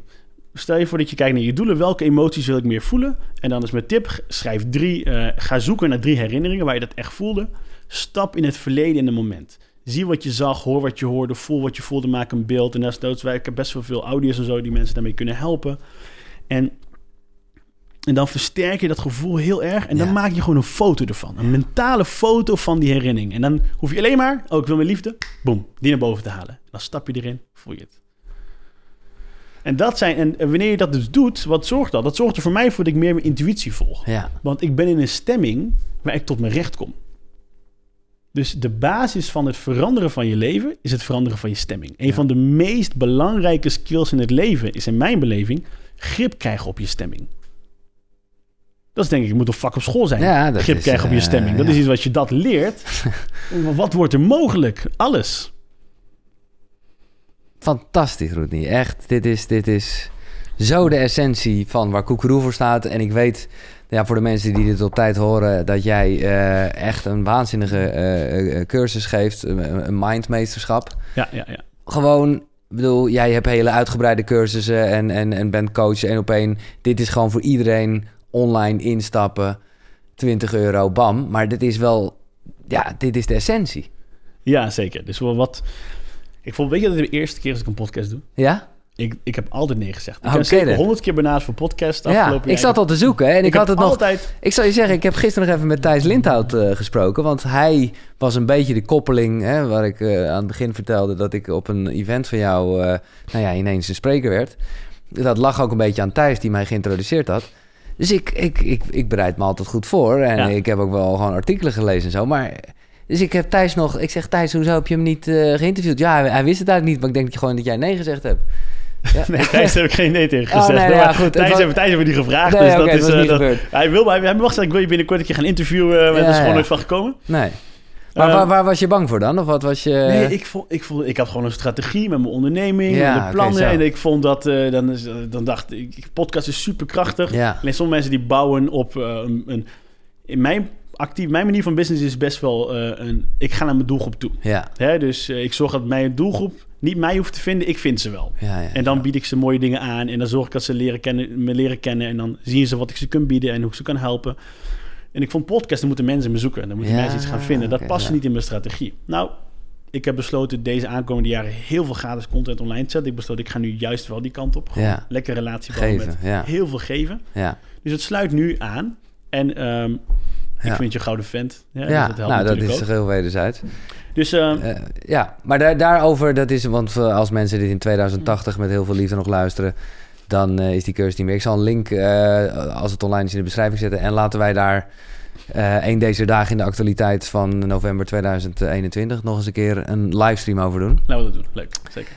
Stel je voor dat je kijkt naar je doelen. Welke emoties wil ik meer voelen? En dan is mijn tip: schrijf drie. Uh, ga zoeken naar drie herinneringen waar je dat echt voelde. Stap in het verleden in het moment. Zie wat je zag, hoor wat je hoorde, voel wat je voelde, maak een beeld. En ik heb best wel veel audio's en zo die mensen daarmee kunnen helpen. En, en dan versterk je dat gevoel heel erg. En dan maak je gewoon een foto ervan. Een mentale foto van die herinnering. En dan hoef je alleen maar, oh ik wil mijn liefde, boom, die naar boven te halen. Dan stap je erin, voel je het. En, dat zijn, en wanneer je dat dus doet, wat zorgt dat? Dat zorgt er voor mij voor dat ik meer mijn intuïtie volg.
Ja.
Want ik ben in een stemming waar ik tot mijn recht kom. Dus de basis van het veranderen van je leven is het veranderen van je stemming. Een van de meest belangrijke skills in het leven is in mijn beleving grip krijgen op je stemming. Dat is denk ik, je moet een vak op school zijn.
Ja,
grip krijgen op je
eh,
stemming. Dat is iets wat je dat leert. [laughs] wat wordt er mogelijk? Alles.
Fantastisch, Rodney. Echt, dit is, dit is zo de essentie van waar Koekeroe voor staat. En ik weet, ja, voor de mensen die dit op tijd horen... dat jij uh, echt een waanzinnige uh, cursus geeft. Een mindmeesterschap.
Ja, ja, ja.
Gewoon, ik bedoel, jij hebt hele uitgebreide cursussen... en, en, en bent coach één op één. Dit is gewoon voor iedereen online instappen. 20 euro, bam. Maar dit is wel... Ja, dit is de essentie.
Ja, zeker. Dus wel wat... Ik vond, weet je dat de eerste keer als ik een podcast doe?
Ja?
Ik, ik heb altijd nee gezegd. Ik okay, heb honderd keer benaderd voor podcast afgelopen
ja, Ik zat al te zoeken en ik, had het
altijd...
nog... Ik zal je zeggen, ik heb gisteren nog even met Thijs Lindhout uh, gesproken. Want hij was een beetje de koppeling... Hè, waar ik uh, aan het begin vertelde dat ik op een event van jou... Uh, nou ja, ineens een spreker werd. Dat lag ook een beetje aan Thijs die mij geïntroduceerd had. Dus ik, ik, ik, ik bereid me altijd goed voor. En ja. ik heb ook wel gewoon artikelen gelezen en zo. Maar dus ik heb Thijs nog... Ik zeg, Thijs, hoezo heb je hem niet geïnterviewd? Ja, hij, hij, wist het eigenlijk niet. Maar ik denk gewoon dat jij nee gezegd hebt.
Ja. nee, Thijs heb ik geen nee tegen gezegd. Oh, nee, ja, goed, Thijs, was... heeft, Thijs die gevraagd. Nee, dus okay, dat is, uh, dat, hij wil hij, hij wacht, ik wil je binnenkort een keer gaan interviewen. Uh, maar ja, is gewoon nooit van gekomen.
Nee. Maar waar, waar, was je bang voor dan? Of wat was je...
Nee, ik, vond, ik, vond, ik had gewoon een strategie met mijn onderneming, ja, de plannen. Okay, en ik vond dat, uh, dan, dan dacht ik, podcast is superkrachtig.
Ja.
Alleen sommige mensen die bouwen op een, een... In mijn actief, mijn manier van business is best wel uh, een. Ik ga naar mijn doelgroep toe.
Ja.
Hè, dus uh, ik zorg dat mijn doelgroep niet mij hoeft te vinden, ik vind ze wel.
Ja, ja,
en dan bied ik ze mooie dingen aan en dan zorg ik dat ze leren kennen, me leren kennen en dan zien ze wat ik ze kan bieden en hoe ik ze kan helpen. En ik vond podcasten moeten mensen me zoeken. Dan moeten mensen iets gaan vinden. Dat past niet in mijn strategie. Nou, ik heb besloten deze aankomende jaren heel veel gratis content online te zetten. Ik besloot, ik ga nu juist wel die kant op. Gewoon lekker relatie bouwen met heel veel geven. Dus het sluit nu aan. En um, ik vind je gouden vent.
Ja, dus dat nou, dat is heel wederzijds.
Dus, uh, uh,
ja, maar daar, daarover, dat is, want als mensen dit in 2080 met heel veel liefde nog luisteren, dan uh, is die cursus niet meer. Ik zal een link, als het online is, in de beschrijving zetten. En laten wij daar een deze dagen in de actualiteit van november 2021 nog eens een keer een livestream over doen.
Laten we dat doen, leuk, zeker.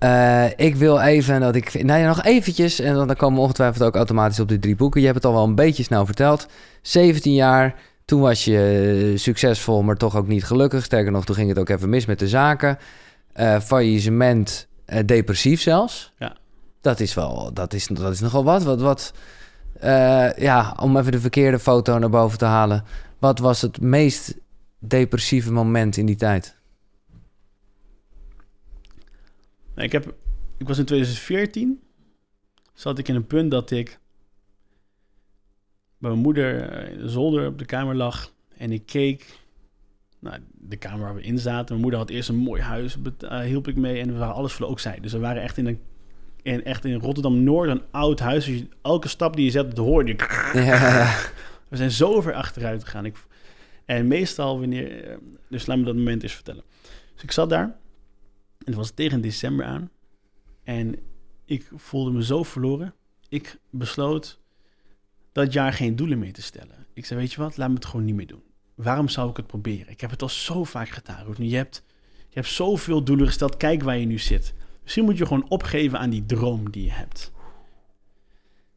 Uh, ik wil even dat ik. Nou ja, nog eventjes. En dan komen we ongetwijfeld ook automatisch op die drie boeken. Je hebt het al wel een beetje snel verteld. 17 jaar. Toen was je succesvol, maar toch ook niet gelukkig. Sterker nog, toen ging het ook even mis met de zaken. Uh, faillissement, uh, depressief zelfs.
Ja.
Dat is wel, dat is, dat is nogal wat. Wat, wat ja, om even de verkeerde foto naar boven te halen. Wat was het meest depressieve moment in die tijd?
ik, heb, ik was in 2014, zat ik in een punt dat ik mijn moeder in de zolder op de kamer lag en ik keek naar de kamer waar we in zaten. Mijn moeder had eerst een mooi huis, uh, hielp ik mee en we waren alles voor ook zij. Dus we waren echt in een echt in Rotterdam-Noord, een oud huis. Dus elke stap die je zet, dat hoorde je. Ja. [laughs] [laughs] We zijn zo ver achteruit gegaan. Ik, en meestal wanneer... Eh, dus laat me dat moment eens vertellen. Dus ik zat daar. En het was tegen december aan. En ik voelde me zo verloren. Ik besloot dat jaar geen doelen meer te stellen. Ik zei, weet je wat, laat me het gewoon niet meer doen. Waarom zou ik het proberen? Ik heb het al zo vaak gedaan. Je hebt, je hebt zoveel doelen gesteld. Kijk waar je nu zit. Misschien moet je gewoon opgeven aan die droom die je hebt.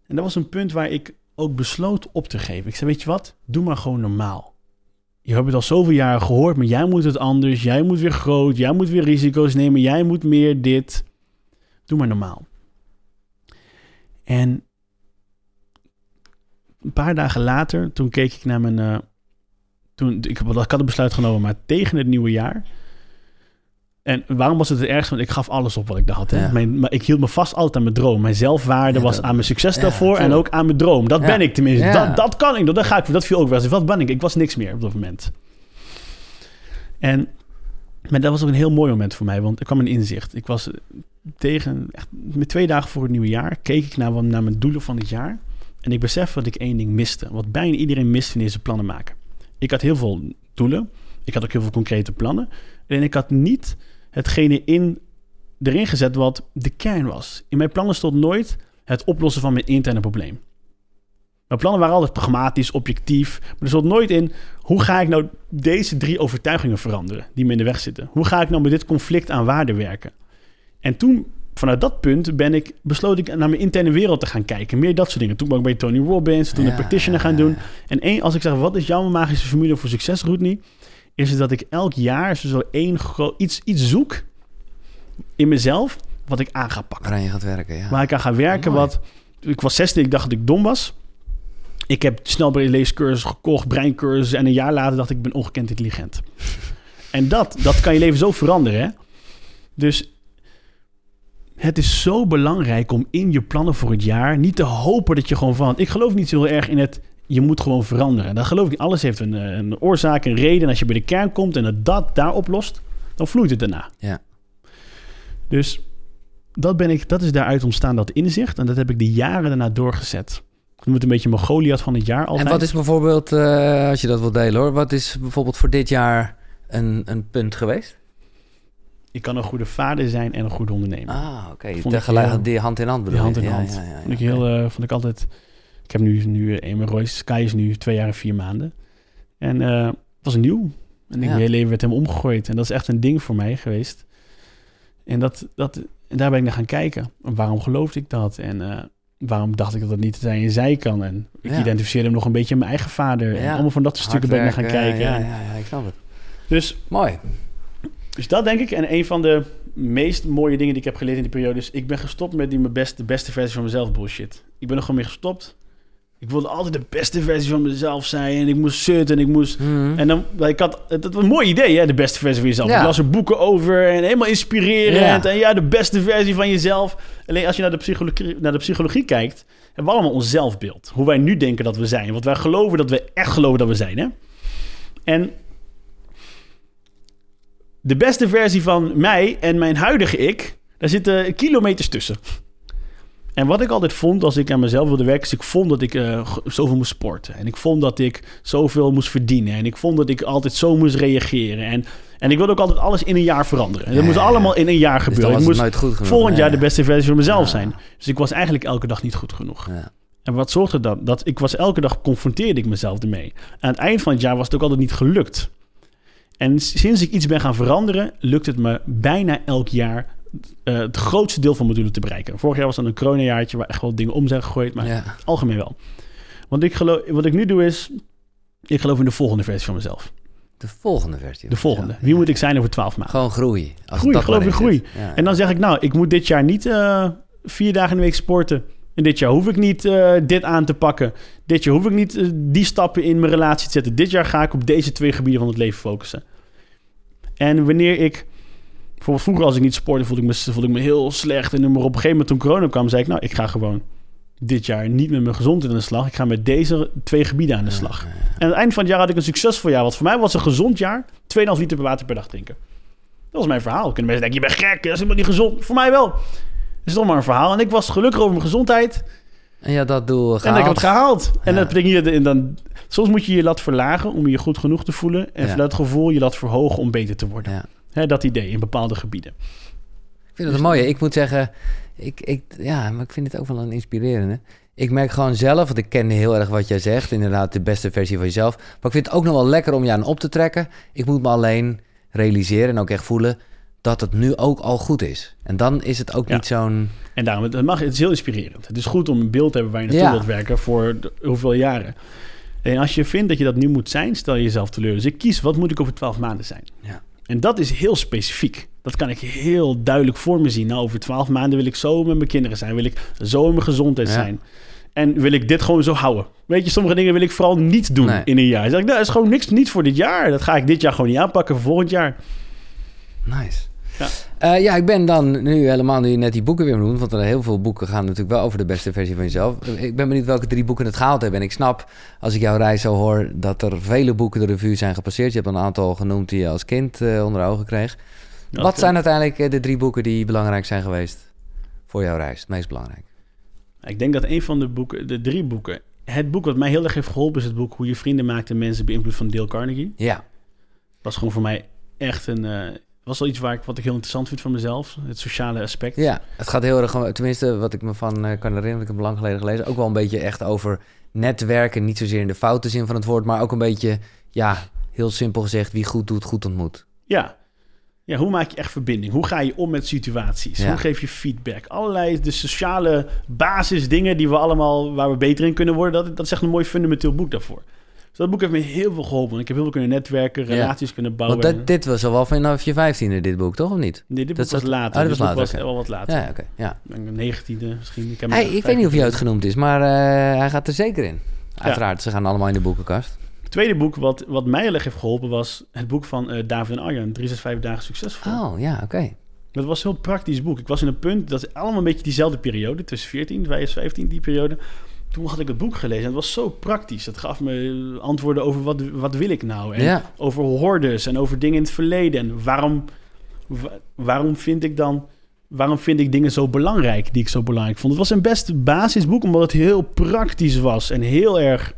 En dat was een punt waar ik ook besloot op te geven. Ik zei, weet je wat, doe maar gewoon normaal. Je hebt het al zoveel jaren gehoord, maar jij moet het anders. Jij moet weer groot, jij moet weer risico's nemen, jij moet meer dit. Doe maar normaal. En een paar dagen later, toen keek ik naar mijn... Uh, toen, ik, ik had het besluit genomen, maar tegen het nieuwe jaar en waarom was het het ergste? Want ik gaf alles op wat ik daar had. Hè? Mijn, maar ik hield me vast altijd aan mijn droom. Mijn zelfwaarde was aan mijn succes daarvoor en ook aan mijn droom. Dat ben ik tenminste. Dat, dat kan ik. Dat, ga ik. Dat viel ook wel eens. Wat ben ik? Ik was niks meer op dat moment. En maar dat was ook een heel mooi moment voor mij, want er kwam een inzicht. Ik was tegen, echt, met twee dagen voor het nieuwe jaar, keek ik naar, naar mijn doelen van dit jaar. En ik besef dat ik één ding miste. Wat bijna iedereen mist wanneer ze plannen maken. Ik had heel veel doelen. Ik had ook heel veel concrete plannen. En ik had niet hetgene in, erin gezet wat de kern was. In mijn plannen stond nooit het oplossen van mijn interne probleem. Mijn plannen waren altijd pragmatisch, objectief. Maar er stond nooit in hoe ga ik nou deze drie overtuigingen veranderen die me in de weg zitten. Hoe ga ik nou met dit conflict aan waarde werken? En toen, vanuit dat punt, ben ik, besloot ik naar mijn interne wereld te gaan kijken. Meer dat soort dingen. Toen ben ik bij Tony Robbins, toen ja, een practitioner gaan doen. En één, als ik zeg, wat is jouw magische formule voor succes, Rodney? is dat ik elk jaar zo één iets, iets zoek in mezelf wat ik aan ga pakken.
Waar je gaat werken, ja.
Waar ik aan ga werken, wat... Ik was 16, ik dacht dat ik dom was. Ik heb snel bij leescursus gekocht, breincursus... en een jaar later dacht ik, ik ben ongekend intelligent. [laughs] en dat, dat kan je leven zo veranderen, hè? Dus het is zo belangrijk om in je plannen voor het jaar niet te hopen dat je gewoon van. Ik geloof niet zo heel erg in het je moet gewoon veranderen. Dat geloof ik Alles heeft een, eh, een oorzaak, een reden. En als je bij de kern komt en het dat daar oplost, dan vloeit het daarna.
Ja.
Dus dat, ben ik, dat is daaruit ontstaan, dat inzicht. En dat heb ik de jaren daarna doorgezet. Ik noem het een beetje mijn Goliath van het jaar altijd.
En wat is bijvoorbeeld, uh, als je dat wilt delen hoor... wat is bijvoorbeeld voor dit jaar een, een punt geweest?
Ik kan een goede vader zijn en een goede ondernemer.
Ah, oké. Okay. Tegelijk die hand in hand bedoel
Die hand in hand. Ja, ja, ja, vond, ik heel, uh, vond ik altijd ik heb nu, nu Emma Royce, Sky is nu twee jaar en vier maanden. En uh, het was nieuw. En ik, mijn hele leven werd hem omgegooid. En dat is echt een ding voor mij geweest. En, dat, dat, en daar ben ik naar gaan kijken. waarom geloofde ik dat? En uh, waarom dacht ik dat het niet zijn en zij kan? En ik identificeerde hem nog een beetje met mijn eigen vader. En allemaal van dat soort stukken ben ik naar gaan kijken.
Ja, ja, ja, ik snap het.
Dus,
Mooi.
Dus dat denk ik. En een van de meest mooie dingen die ik heb geleerd in die periode is... ik ben gestopt met die mijn beste, beste versie van mezelf bullshit. Ik ben er gewoon mee gestopt. Ik wilde altijd de beste versie van mezelf zijn. En ik moest zitten en ik moest... Mhm. En dan, ik had... Het was een mooi idee, hè? De beste versie van jezelf. Ja. Ik las er boeken over en helemaal inspirerend. En ja, de beste versie van jezelf. Alleen als je naar de psychologie, naar de psychologie kijkt... hebben we allemaal ons zelfbeeld. Hoe wij nu denken dat we zijn. Wat wij geloven dat we echt geloven dat we zijn, hè? En... De beste versie van mij en mijn huidige ik... Daar zitten kilometers tussen. En wat ik altijd vond als ik aan mezelf wilde werken, is ik vond dat ik uh, zoveel moest sporten. En ik vond dat ik zoveel moest verdienen. En ik vond dat ik altijd zo moest reageren. En, en ik wilde ook altijd alles in een jaar veranderen. En dat moest allemaal in een jaar dus gebeuren. Dus ik moest
goed
volgend jaar de beste versie van mezelf zijn. Dus ik was eigenlijk elke dag niet goed genoeg. En wat zorgde dat? Dat ik was elke dag confronteerde ik mezelf ermee. Aan het eind van het jaar was het ook altijd niet gelukt. En sinds ik iets ben gaan veranderen, lukt het me bijna elk jaar uh, het grootste deel van mijn doelen te bereiken. Vorig jaar was dan een coronajaartje waar echt wel dingen om zijn gegooid, maar ja. algemeen wel. Want ik geloof, wat ik nu doe is, ik geloof in de volgende versie van mezelf.
De volgende versie?
De volgende. Wie moet ik zijn over twaalf maanden?
Gewoon groei.
Als groei, geloof in groei. En dan zeg ik, nou, ik moet dit jaar niet uh, vier dagen in de week sporten. En dit jaar hoef ik niet uh, dit aan te pakken. Dit jaar hoef ik niet uh, die stappen in mijn relatie te zetten. Dit jaar ga ik op deze twee gebieden van het leven focussen. En wanneer ik... Bijvoorbeeld vroeger als ik niet sportte, voelde ik me, voelde ik me heel slecht. En op een gegeven moment toen corona kwam, zei ik... Nou, ik ga gewoon dit jaar niet met mijn gezondheid aan de slag. Ik ga met deze twee gebieden aan de slag. En aan het eind van het jaar had ik een succesvol jaar. Wat voor mij was een gezond jaar. 2,5 liter per water per dag drinken. Dat was mijn verhaal. Kunnen mensen denken, je bent gek, dat is helemaal niet gezond. Voor mij wel. Dat is toch maar een verhaal. En ik was gelukkig over mijn gezondheid.
En ja, dat doel gehaald.
En ik heb het gehaald. En dat betekent je dan... Soms moet je je lat verlagen om je goed genoeg te voelen. En ja. het gevoel je lat verhogen om beter te worden. Ja. dat idee in bepaalde gebieden.
Ik vind het een mooie. Ik moet zeggen, ik, ik, ja, maar ik vind het ook wel een inspirerende. Ik merk gewoon zelf, want ik ken heel erg wat jij zegt, inderdaad de beste versie van jezelf. Maar ik vind het ook nog wel lekker om je aan op te trekken. Ik moet me alleen realiseren en ook echt voelen dat het nu ook al goed is. En dan is het ook niet zo'n...
En daarom, het, mag, het is heel inspirerend. Het is goed om een beeld te hebben waar je naartoe wilt werken voor hoeveel jaren. En als je vindt dat je dat nu moet zijn, stel je jezelf teleur. Dus ik kies, wat moet ik over twaalf maanden zijn? Ja. En dat is heel specifiek. Dat kan ik heel duidelijk voor me zien. Nou, over twaalf maanden wil ik zo met mijn kinderen zijn. Wil ik zo in mijn gezondheid zijn. En wil ik dit gewoon zo houden. Weet je, sommige dingen wil ik vooral niet doen in een jaar. Dan zeg ik, nou, dat is gewoon niks niet voor dit jaar. Dat ga ik dit jaar gewoon niet aanpakken voor volgend jaar.
Nice. Ja. Uh, ja, ik ben dan nu helemaal nu net die boeken weer noemt, want er heel veel boeken gaan natuurlijk wel over de beste versie van jezelf. Ik ben benieuwd welke drie boeken het gehaald hebben. En ik snap, als ik jouw reis zo hoor, dat er vele boeken de revue zijn gepasseerd. Je hebt een aantal genoemd die je als kind uh, onder ogen kreeg. Wat zijn uiteindelijk eh, de drie boeken die belangrijk zijn geweest voor jouw reis? Het meest belangrijk?
Ik denk dat een van de boeken, de drie boeken, het boek wat mij heel erg heeft geholpen is het boek Hoe je vrienden maakt en mensen beïnvloedt van Dale Carnegie.
Ja.
Was gewoon voor mij echt een, uh, was wel iets waar ik, wat ik heel interessant vind van mezelf, het sociale aspect.
Ja, het gaat heel erg, tenminste wat ik me van uh, kan herinneren, ik heb lang geleden gelezen, ook wel een beetje echt over netwerken, niet zozeer in de foute zin van het woord, maar ook een beetje, ja, heel simpel gezegd, wie goed doet, goed ontmoet.
Ja, ja, hoe maak je echt verbinding? Hoe ga je om met situaties? Hoe geef je feedback? Allerlei de sociale basisdingen die we allemaal, waar we beter in kunnen worden. Dat, dat is echt een mooi fundamenteel boek daarvoor. Dus dat boek heeft me heel veel geholpen. Ik heb heel veel kunnen netwerken, relaties kunnen bouwen.
Want dit was al wel vanaf je vijftiende, dit boek, toch? Of niet?
Nee, dit
boek
was later.
Oh, dat was later.
was wel wat later.
Ja, oké. ja.
negentiende misschien.
Ik, hey, ik weet niet of hij uitgenoemd is, maar uh, hij gaat er zeker in. Uiteraard, ze gaan allemaal in de boekenkast
tweede boek wat, wat mij heel erg heeft geholpen was het boek van uh, David en Arjan, 365 dagen succesvol.
Oh, ja, oké.
Dat was een heel praktisch boek. Ik was in een punt, dat is allemaal een beetje diezelfde periode, tussen 14, 15, die periode. Toen had ik het boek gelezen en het was zo praktisch. Het gaf me antwoorden over wat, wat wil ik nou? En ja. over hordes en over dingen in het verleden. En waarom, waarom vind ik dan waarom vind ik dingen zo belangrijk die ik zo belangrijk vond. Het was een best basisboek, omdat het heel praktisch was en heel erg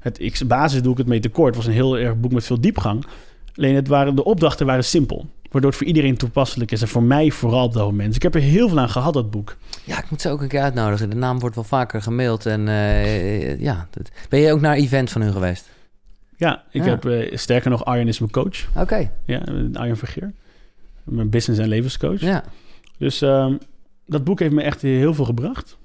het basis doe ik het mee tekort. Het was een heel erg boek met veel diepgang. Alleen het waren, de opdrachten waren simpel. Waardoor het voor iedereen toepasselijk is. En voor mij vooral op dat moment. Dus ik heb er heel veel aan gehad, dat boek.
Ja, ik moet ze ook een keer uitnodigen. De naam wordt wel vaker gemaild. En uh, ja, ben je ook naar event van hun geweest?
Ja, ik heb uh, sterker nog, Arjen is mijn coach.
Oké.
Ja, Arjen Vergeer. Mijn business- en levenscoach.
Ja.
Dus um, dat boek heeft me echt heel veel gebracht.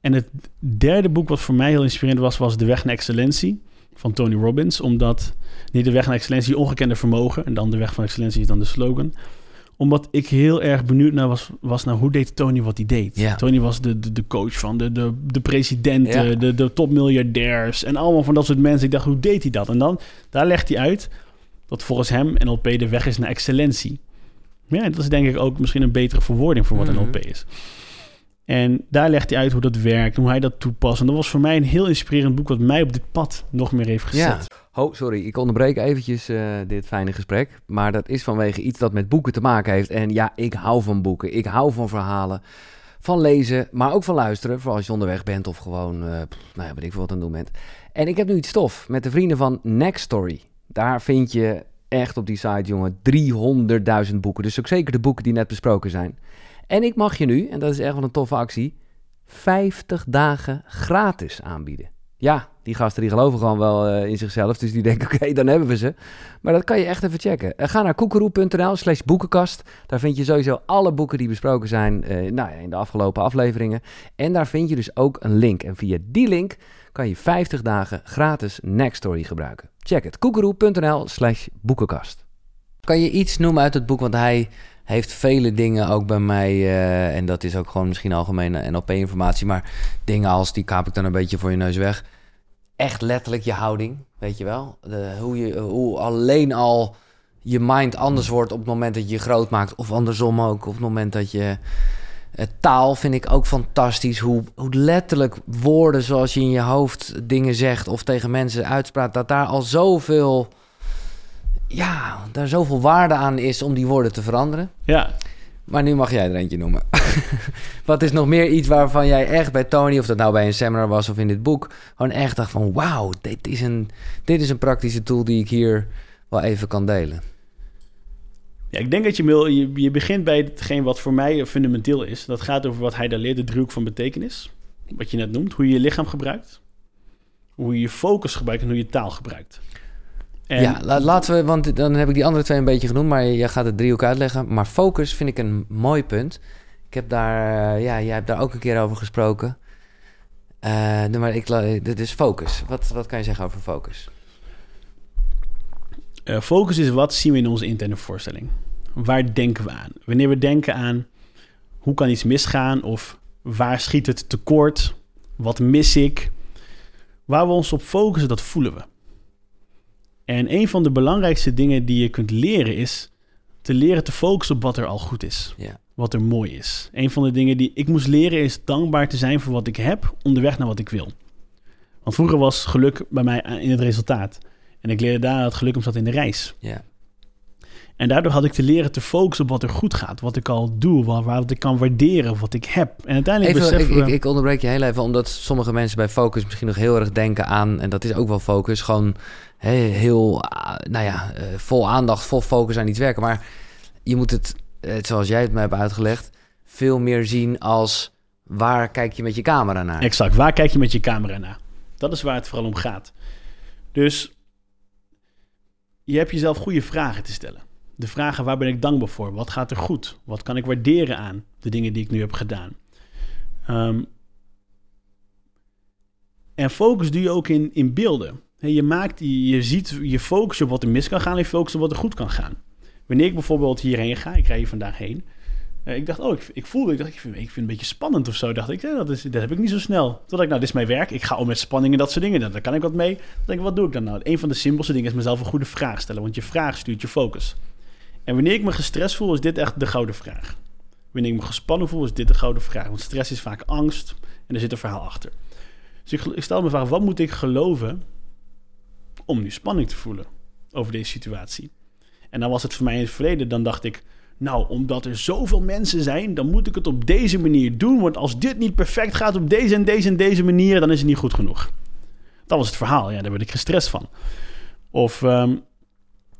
En het derde boek wat voor mij heel inspirerend was, was De Weg naar Excellentie van Tony Robbins. Omdat niet De Weg naar Excellentie, ongekende vermogen. En dan De Weg van Excellentie is dan de slogan. Omdat ik heel erg benieuwd naar was, was naar hoe deed Tony wat hij deed. Tony was de, de, de, coach van de, de, de presidenten, de, de topmiljardairs en allemaal van dat soort mensen. Ik dacht, hoe deed hij dat? En dan, daar legt hij uit dat volgens hem NLP de weg is naar excellentie. Ja, dat is denk ik ook misschien een betere verwoording voor wat mm NLP is. En daar legt hij uit hoe dat werkt, hoe hij dat toepast. En dat was voor mij een heel inspirerend boek... wat mij op dit pad nog meer heeft gezet. Ja.
Oh, sorry, ik onderbreek eventjes uh, dit fijne gesprek. Maar dat is vanwege iets dat met boeken te maken heeft. En ja, ik hou van boeken. Ik hou van verhalen. Van lezen, maar ook van luisteren. Vooral als je onderweg bent of gewoon, uh, nou ja, weet ik veel wat aan het doen bent. En ik heb nu iets stof met de vrienden van Next Story. Daar vind je echt op die site, jongen, 300.000 boeken. Dus ook zeker de boeken die net besproken zijn. En ik mag je nu, en dat is echt wel een toffe actie, 50 dagen gratis aanbieden. Ja, die gasten die geloven gewoon wel eh, in zichzelf. Dus die denken, [laughs] oké, dan hebben we ze. Maar dat kan je echt even checken. Uh, ga naar koekeroe.nl slash boekenkast. Daar vind je sowieso alle boeken die besproken zijn uh, nou, in de afgelopen afleveringen. En daar vind je dus ook een link. En via die link kan je 50 dagen gratis Nextory gebruiken. Check het, koekeroe.nl slash boekenkast. Kan je iets noemen uit het boek? Want hij heeft vele dingen ook bij mij. Uh, en dat is ook gewoon misschien algemene NLP-informatie. Maar dingen als die kaap ik dan een beetje voor je neus weg. Echt letterlijk je houding, weet je wel. De, hoe, je, hoe alleen al je mind anders wordt op het moment dat je je groot maakt. Of andersom ook op het moment dat je. Het taal vind ik ook fantastisch. Hoe, hoe letterlijk woorden zoals je in je hoofd dingen zegt of tegen mensen uitspraakt, dat daar al zoveel ja, daar zoveel waarde aan is om die woorden te veranderen.
Ja.
Maar nu mag jij er eentje noemen. [laughs] Wat is nog meer iets waarvan jij echt bij Tony, of dat nou bij een seminar was of in dit boek, gewoon echt dacht van wauw, dit is een, dit is een praktische tool die ik hier wel even kan delen.
Ja, ik denk dat je, je, je begint bij hetgeen wat voor mij fundamenteel is. Dat gaat over wat hij daar leert, de driehoek van betekenis. Wat je net noemt, hoe je je lichaam gebruikt. Hoe je je focus gebruikt en hoe je taal gebruikt.
Ja, laten we, want dan heb ik die andere twee een beetje genoemd, maar je gaat het driehoek uitleggen. Maar focus vind ik een mooi punt. Ik heb daar, uh, ja, jij hebt daar ook een keer over gesproken. Uh, maar ik, dit is focus. Wat, wat kan je zeggen over focus?
Uh, focus is wat zien we in onze interne voorstelling. Waar denken we aan? Wanneer we denken aan hoe kan iets misgaan of waar schiet het tekort? Wat mis ik? Waar we ons op focussen, dat voelen we. En een van de belangrijkste dingen die je kunt leren is te leren te focussen op wat er al goed is.
Ja.
Wat er mooi is. Een van de dingen die ik moest leren is dankbaar te zijn voor wat ik heb onderweg naar wat ik wil. Want vroeger was geluk bij mij in het resultaat. En ik leerde daar dat geluk om zat in de reis.
Ja.
En daardoor had ik te leren te focussen op wat er goed gaat. Wat ik al doe, waar, wat ik kan waarderen, wat ik heb. En uiteindelijk
even,
beseffen
ik, ik, ik, onderbreek je heel even, omdat sommige mensen bij focus misschien nog heel erg denken aan... en dat is ook wel focus, gewoon heel, ah, nou ja, eh, vol aandacht, vol focus aan iets werken. Maar je moet het, zoals jij het me hebt uitgelegd, veel meer zien als waar kijk je met je camera naar.
Exact, waar kijk je met je camera naar? Dat is waar het vooral om gaat. Dus je hebt jezelf goede vragen te stellen. De vragen waar ben ik dankbaar voor? Wat gaat er goed? Wat kan ik waarderen aan de dingen die ik nu heb gedaan? Um, en focus doe je ook in, in beelden. Je, maakt, je ziet, je focus op wat er mis kan gaan en je focus op wat er goed kan gaan. Wanneer ik bijvoorbeeld hierheen ga, ik rij hier vandaag heen. Uh, ik dacht, oh, ik, ik voelde, ik dacht, ik vind, ik vind het een beetje spannend of zo. Dacht ik, dat, is, dat heb ik niet zo snel. Toen ik, nou, dit is mijn werk. Ik ga om met spanning en dat soort dingen. Daar kan ik wat mee. Dan denk ik, wat doe ik dan nou? Een van de simpelste dingen is mezelf een goede vraag stellen. Want je vraag stuurt je focus. En wanneer ik me gestrest voel, is dit echt de gouden vraag. Wanneer ik me gespannen voel, is dit de gouden vraag. Want stress is vaak angst en er zit een verhaal achter. Dus ik, stel me vraag, wat moet ik geloven om nu spanning te voelen over deze situatie. En dan was het voor mij in het verleden, dan dacht ik, nou, omdat er zoveel mensen zijn, dan moet ik het op deze manier doen. Want als dit niet perfect gaat op deze en deze en deze manier, dan is het niet goed genoeg. Dat was het verhaal, ja, daar werd ik gestrest van. Of um,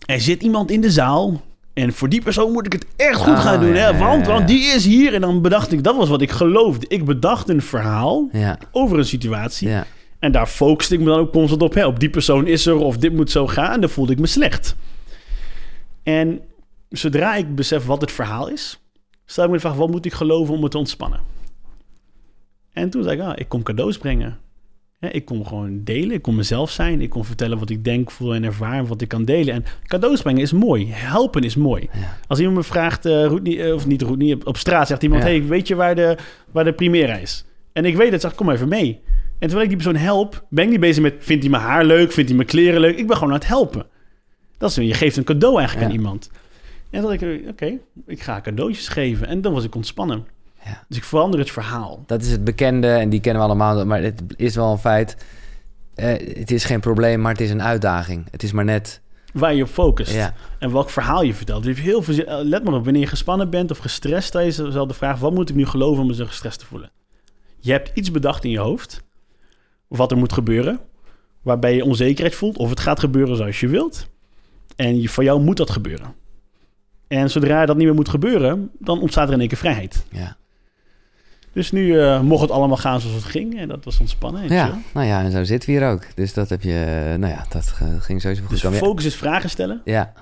er zit iemand in de zaal en voor die persoon moet ik het echt goed gaan ah, doen. hè? Want, want die is hier. En dan bedacht ik, dat was wat ik geloofde. Ik bedacht een verhaal over een situatie. En daar focuste ik me dan ook constant op. Hè? Op die persoon is er of dit moet zo gaan. En dan voelde ik me slecht. En zodra ik besef wat het verhaal is, stel ik me de vraag: wat moet ik geloven om me te ontspannen? En toen zei ik: ah, ik kom cadeaus brengen. Ik kon gewoon delen, ik kon mezelf zijn, ik kon vertellen wat ik denk, voel en ervaar, wat ik kan delen. En cadeaus brengen is mooi, helpen is mooi. Als iemand me vraagt, uh, of niet Roetnie, op, op straat zegt iemand: hey, weet je waar de, waar de Primera is? En ik weet het, zeg kom even mee. En terwijl ik die persoon help, ben ik niet bezig met... vindt hij mijn haar leuk, vindt hij mijn kleren leuk? Ik ben gewoon aan het helpen. Dat is, je geeft een cadeau eigenlijk aan iemand. En dan dacht ik, oké, ik ga cadeautjes geven. En dan was ik ontspannen. Ja. Dus ik verander het verhaal.
Dat is het bekende en die kennen we allemaal. Maar het is wel een feit. Eh, het is geen probleem, maar het is een uitdaging. Het is maar net...
Waar je op focust. Ja. En welk verhaal je vertelt. Je heel veel, eh, let maar op, wanneer je gespannen bent of gestrest... stel je jezelf de vraag, wat moet ik nu geloven om me zo gestrest te voelen? Je hebt iets bedacht in je hoofd wat er moet gebeuren. Waarbij je onzekerheid voelt of het gaat gebeuren zoals je wilt. En je, voor jou moet dat gebeuren. En zodra dat niet meer moet gebeuren, dan ontstaat er in één keer vrijheid.
Ja.
Dus nu uh, mocht het allemaal gaan zoals het ging. En dat was ontspannen.
ja, nou ja, en zo zitten we hier ook. Dus dat heb je, nou ja, dat ging sowieso goed.
Dus focus is vragen stellen.
Ja.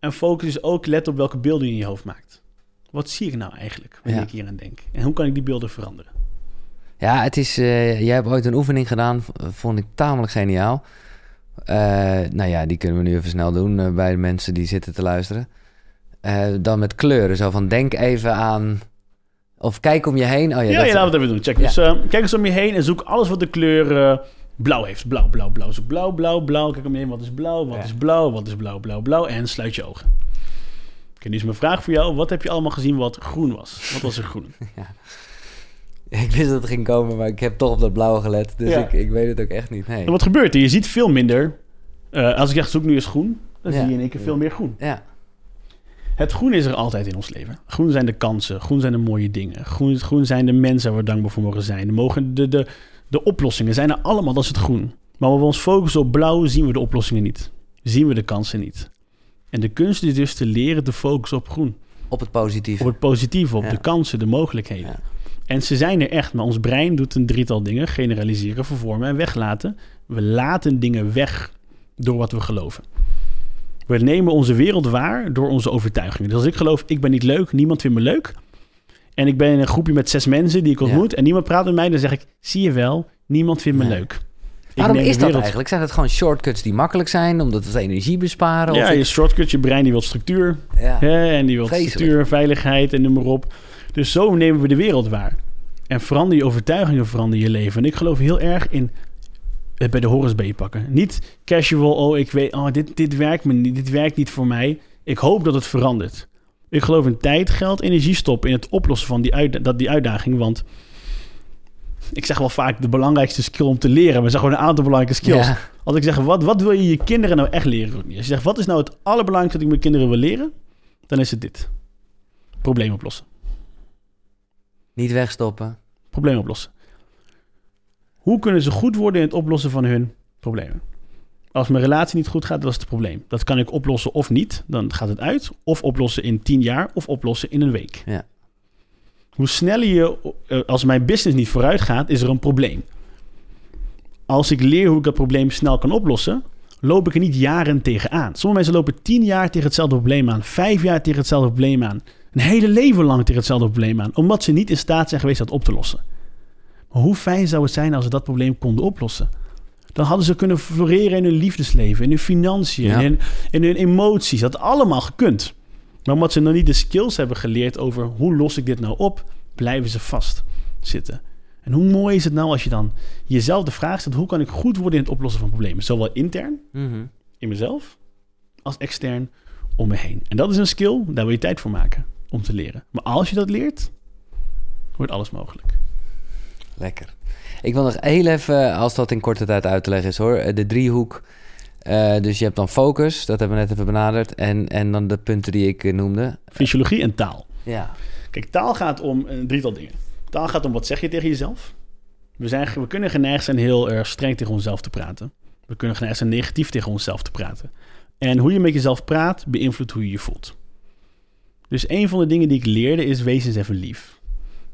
En focus is ook let op welke beelden je in je hoofd maakt. Wat zie ik nou eigenlijk wanneer ik hier aan denk? En hoe kan ik die beelden veranderen?
Ja, het is, uh, jij hebt ooit een oefening gedaan, vond ik tamelijk geniaal. Uh, nou ja, die kunnen we nu even snel doen bij de mensen die zitten te luisteren. dan met kleuren, zo van denk even aan of kijk om je heen. Oh, ja,
ja, ja laten we het even doen. Check. Dus uh, kijk eens om je heen en zoek alles wat de kleur uh, blauw heeft. Blauw, blauw, blauw. Zoek blauw, blauw, blauw. Kijk om je heen. Wat is blauw? Wat is blauw? Wat is blauw, blauw, blauw? En sluit je ogen. Oké, nu is mijn vraag voor jou. Wat heb je allemaal gezien wat groen was? Wat was er groen? [laughs] ja.
Ik wist dat het ging komen, maar ik heb toch op dat blauwe gelet. Dus ik, ik weet het ook echt niet. Nee.
En wat gebeurt er? Je ziet veel minder. Uh, als ik zeg zoek nu eens groen, dan zie je in één keer veel meer groen.
Ja.
Het groen is er altijd in ons leven. Groen zijn de kansen, groen zijn de mooie dingen. Groen, groen zijn de mensen waar we dankbaar voor mogen zijn. Mogen de, de, de oplossingen zijn er allemaal, dat is het groen. Maar als we ons focussen op blauw, zien we de oplossingen niet. Zien we de kansen niet. En de kunst is dus te leren te focussen op groen.
Op het positieve.
Op het positieve, op de kansen, de mogelijkheden. Ja. En ze zijn er echt, maar ons brein doet een drietal dingen: generaliseren, vervormen en weglaten. We laten dingen weg door wat we geloven. We nemen onze wereld waar door onze overtuigingen. Dus als ik geloof, ik ben niet leuk, niemand vindt me leuk. En ik ben in een groepje met zes mensen die ik ontmoet. En niemand praat met mij, dan zeg ik, zie je wel, niemand vindt me leuk.
Waarom is dat eigenlijk? Zijn het gewoon shortcuts die makkelijk zijn, omdat het energie besparen?
Ja, je shortcuts, je brein die wil structuur. Ja. Hè, en die wil structuur, veiligheid en noem maar op. Dus zo nemen we de wereld waar. En verander je overtuigingen, verander je leven. En ik geloof heel erg in bij de horens pakken. Niet casual, oh, ik weet, oh, dit, dit werkt me niet, dit werkt niet voor mij. Ik hoop dat het verandert. Ik geloof in tijd, geld, energie stoppen in het oplossen van die, uit, dat, die uitdaging. Want ik zeg wel vaak de belangrijkste skill om te leren. We zeggen gewoon een aantal belangrijke skills. Als ik zeg, wat, wat wil je je kinderen nou echt leren? Als je zegt, wat is nou het allerbelangrijkste dat ik mijn kinderen wil leren? Dan is het dit. Probleem oplossen.
Niet wegstoppen.
Probleem oplossen. Hoe kunnen ze goed worden in het oplossen van hun problemen? Als mijn relatie niet goed gaat, dat is het probleem. Dat kan ik oplossen of niet, dan gaat het uit. Of oplossen in tien jaar, of oplossen in een week.
Ja.
Hoe sneller je, eh, als mijn business niet vooruit gaat, is er een probleem. Als ik leer hoe ik dat probleem snel kan oplossen, loop ik er niet jaren tegenaan. Sommige mensen lopen tien jaar tegen hetzelfde probleem aan, vijf jaar tegen hetzelfde probleem aan, een hele leven lang tegen hetzelfde probleem aan, omdat ze niet in staat zijn geweest dat op te lossen hoe fijn zou het zijn als ze dat probleem konden oplossen? Dan hadden ze kunnen floreren in hun liefdesleven, in hun financiën, in, in, hun emoties. Dat allemaal gekund. Maar omdat ze nog niet de skills hebben geleerd over hoe los ik dit nou op, blijven ze vast zitten. En hoe mooi is het nou als je dan jezelf de vraag stelt: hoe kan ik goed worden in het oplossen van problemen? Zowel intern, mhm. in mezelf, als extern om me heen. En dat is een skill, daar wil je tijd voor maken om te leren. Maar als je dat leert, wordt alles mogelijk.
Lekker. Ik wil nog heel even, als dat in korte tijd uit te leggen is hoor, de driehoek. Uh, dus je hebt dan focus, dat hebben we net even benaderd. En, en dan de punten die ik eh, noemde.
Fysiologie en taal.
Ja.
Kijk, taal gaat om een drietal dingen. Taal gaat om wat zeg je tegen jezelf. We, zijn, we kunnen geneigd zijn heel erg streng tegen onszelf te praten. We kunnen geneigd zijn negatief tegen onszelf te praten. En hoe je met jezelf praat, beïnvloedt hoe je je voelt. Dus een van de dingen die ik leerde is: wees eens even lief.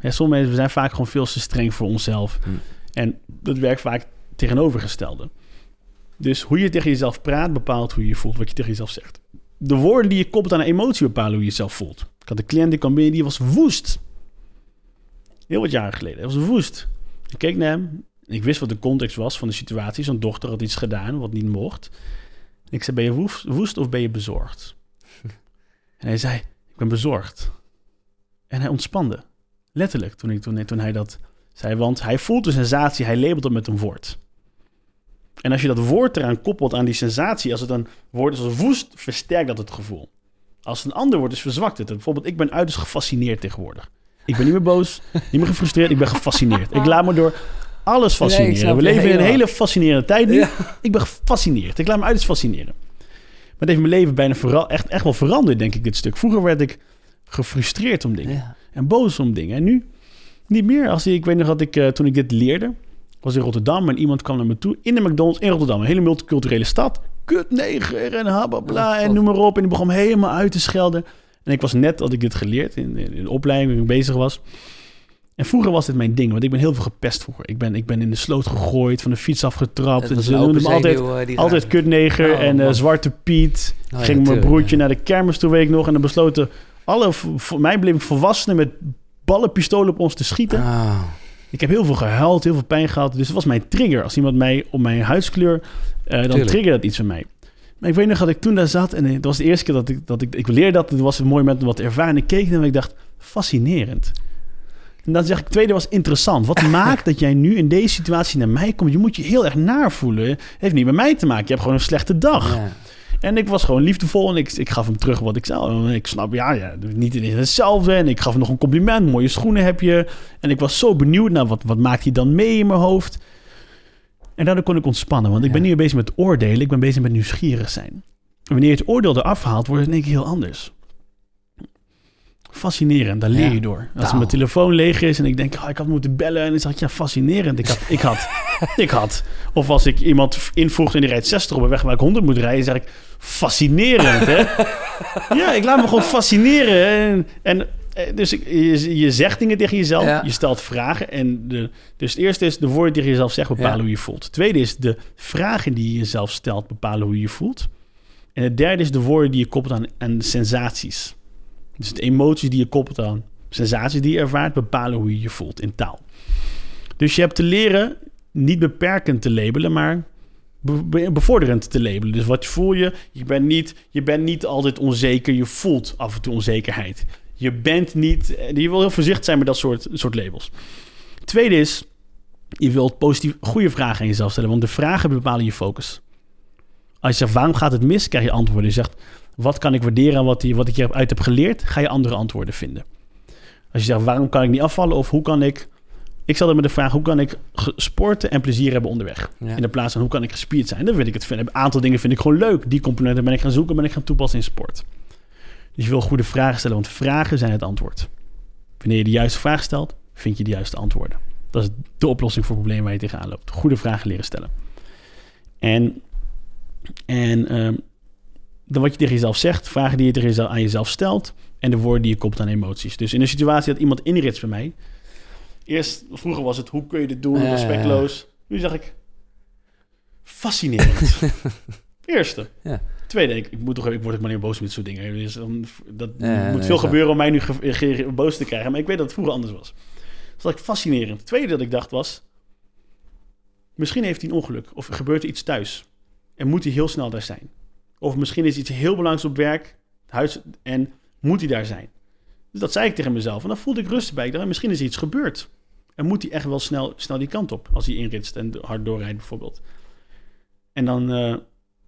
Ja, sommige mensen zijn vaak gewoon veel te streng voor onszelf. Hm. En dat werkt vaak tegenovergestelde. Dus hoe je tegen jezelf praat bepaalt hoe je je voelt, wat je tegen jezelf zegt. De woorden die je koppelt aan een emotie bepalen hoe je jezelf voelt. Ik had een cliënt die kwam binnen, die was woest. Heel wat jaren geleden. Hij was woest. Ik keek naar hem. Ik wist wat de context was van de situatie. Zijn dochter had iets gedaan wat niet mocht. ik zei, ben je woest, woest of ben je bezorgd? [laughs] en hij zei, ik ben bezorgd. En hij ontspande. Letterlijk, toen, ik, toen, toen hij dat zei. Want hij voelt de sensatie, hij labelt het met een woord. En als je dat woord eraan koppelt aan die sensatie, als het een woord is als woest, versterkt dat het gevoel. Als het een ander woord is, verzwakt het. Bijvoorbeeld, ik ben uiterst gefascineerd tegenwoordig. Ik ben niet meer boos, niet meer gefrustreerd, ik ben gefascineerd. Ik laat me door alles fascineren. We leven in een hele fascinerende tijd nu. Ik ben gefascineerd. Ik laat me uiterst fascineren. Maar het heeft mijn leven bijna echt, echt wel veranderd, denk ik, dit stuk. Vroeger werd ik gefrustreerd om dingen. Ja en boos om dingen. En nu niet meer. Als ik, ik weet nog dat ik, uh, toen ik dit leerde, was in Rotterdam en iemand kwam naar me toe in de McDonald's in Rotterdam. Een hele multiculturele stad. Kut neger en hababla oh, en noem maar op. En die begon helemaal uit te schelden. En ik was net, had ik dit geleerd in, in, de opleiding waar ik bezig was. En vroeger was dit mijn ding, want ik ben heel veel gepest vroeger. Ik ben, ik ben in de sloot gegooid, van de fiets afgetrapt. En ze noemden me altijd, uh, altijd kutneger oh, en uh, Zwarte Piet. Oh, ging mijn broertje naar de kermis toen week nog. En dan besloten alle, voor mij bleef ik volwassenen met ballenpistolen op ons te schieten. Oh. Ik heb heel veel gehuild, heel veel pijn gehad. Dus dat was mijn trigger. Als iemand mij op mijn huidskleur, uh, dan triggerde dat iets van mij. Maar ik weet nog dat ik toen daar zat en het was de eerste keer dat ik, dat ik, ik leerde dat. Het was een mooi moment om wat te ervaren. En ik keek en ik dacht, fascinerend. En dan zeg ik, tweede was interessant. Wat [laughs] maakt dat jij nu in deze situatie naar mij komt? Je moet je heel erg naar voelen. Het heeft niet met mij te maken. Je hebt gewoon een slechte dag. Ja. En ik was gewoon liefdevol en ik, ik gaf hem terug wat ik zou. Ik snap, ja, ja, niet hetzelfde. En ik gaf hem nog een compliment. Mooie schoenen heb je. En ik was zo benieuwd naar wat, wat maakt hij dan mee in mijn hoofd. En daardoor kon ik ontspannen. Want ik ben niet meer bezig met oordelen. Ik ben bezig met nieuwsgierig zijn. En wanneer je het oordeel eraf haalt, wordt het in één keer heel anders fascinerend. Daar leer je door. Als nou. mijn telefoon leeg is en ik denk, oh, ik had moeten bellen. En dan zeg ik, ja, fascinerend. Ik had, ik had, [laughs] ik had. Of als ik iemand invoegt en die rijdt 60 op een weg waar ik 100 moet rijden, zeg ik, fascinerend, hè? [laughs] ja, ik laat me gewoon fascineren. En, en eh, dus je, je, zegt dingen tegen jezelf, je stelt vragen. En de, dus het eerste is de woorden die je jezelf zegt bepalen hoe je voelt. Het tweede is de vragen die je jezelf stelt bepalen hoe je je voelt. En het derde is de woorden die je koppelt aan, aan sensaties. Dus de emoties die je koppelt aan sensaties die je ervaart, bepalen hoe je je voelt in taal. Dus je hebt te leren niet beperkend te labelen, maar bevorderend te labelen. Dus wat voel je? Je bent, niet, je bent niet altijd onzeker, je voelt af en toe onzekerheid. Je bent niet... Je wil heel voorzichtig zijn met dat soort, soort labels. Tweede is, je wilt positief goede vragen aan jezelf stellen, want de vragen bepalen je focus. Als je zegt, waarom gaat het mis? Krijg je antwoorden. Je zegt, wat kan ik waarderen aan wat, wat ik hieruit heb geleerd? Ga je andere antwoorden vinden. Als je zegt, waarom kan ik niet afvallen? Of hoe kan ik... Ik stel met de vraag, hoe kan ik sporten en plezier hebben onderweg? In de plaats van, hoe kan ik gespierd zijn? Dan vind ik het Een aantal dingen vind ik gewoon leuk. Die componenten ben ik gaan zoeken, ben ik gaan toepassen in sport. Dus je wil goede vragen stellen, want vragen zijn het antwoord. Wanneer je de juiste vraag stelt, vind je de juiste antwoorden. Dat is de oplossing voor problemen waar je tegenaan loopt. Goede vragen leren stellen. En, en um, dan wat je tegen jezelf zegt, vragen die je tegen jezelf, aan jezelf stelt en de woorden die je koppelt aan emoties. Dus in een situatie dat iemand inrits bij mij, eerst, vroeger was het hoe kun je dit doen, respectloos. Nu zeg ik, fascinerend. [laughs] Eerste. Ja. Tweede, ik, ik, moet toch, ik word ook maar niet boos met zo'n dingen. Dus dan, dat moet veel gebeuren om mij nu boos te krijgen. Maar ik weet dat het vroeger anders was. Dus dat ik fascinerend. Tweede dat ik dacht was, misschien heeft hij een ongeluk of er gebeurt er iets thuis. En moet hij heel snel daar zijn. Of misschien is iets heel belangrijks op werk, huis, en moet hij daar zijn. Dus dat zei ik tegen mezelf. En dan voelde ik rust bij. Ik dacht, misschien is iets gebeurd. En moet hij echt wel snel, snel die kant op. Als hij inritst en hard doorrijdt bijvoorbeeld. En dan uh,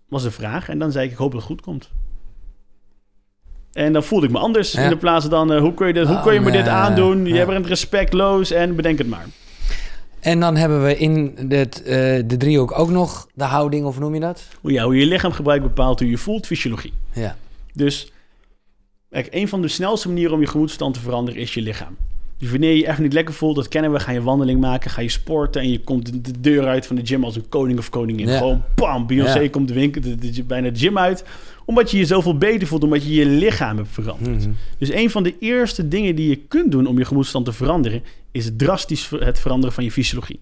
was de vraag. En dan zei ik, ik hoop dat het goed komt. En dan voelde ik me anders. In de plaats dan, uh, hoe kun je, dit, hoe kun je me dit aandoen? Je bent respectloos en bedenk het maar.
En dan hebben we in het, uh, de driehoek ook nog de houding, of noem je dat?
Hoe, ja, hoe je lichaam gebruikt bepaalt hoe je voelt, fysiologie. Ja. Dus kijk, een van de snelste manieren om je gemoedstand te veranderen is je lichaam. Dus wanneer je je echt niet lekker voelt, dat kennen we, ga je wandeling maken, ga je sporten en je komt de deur uit van de gym als een koning of koningin. Ja. Gewoon bam, Beyoncé komt de winkel, de, de, bijna de gym uit, omdat je je zoveel beter voelt, omdat je je lichaam hebt veranderd. Mhm. Dus een van de eerste dingen die je kunt doen om je gemoedstand te veranderen, is drastisch het veranderen van je fysiologie.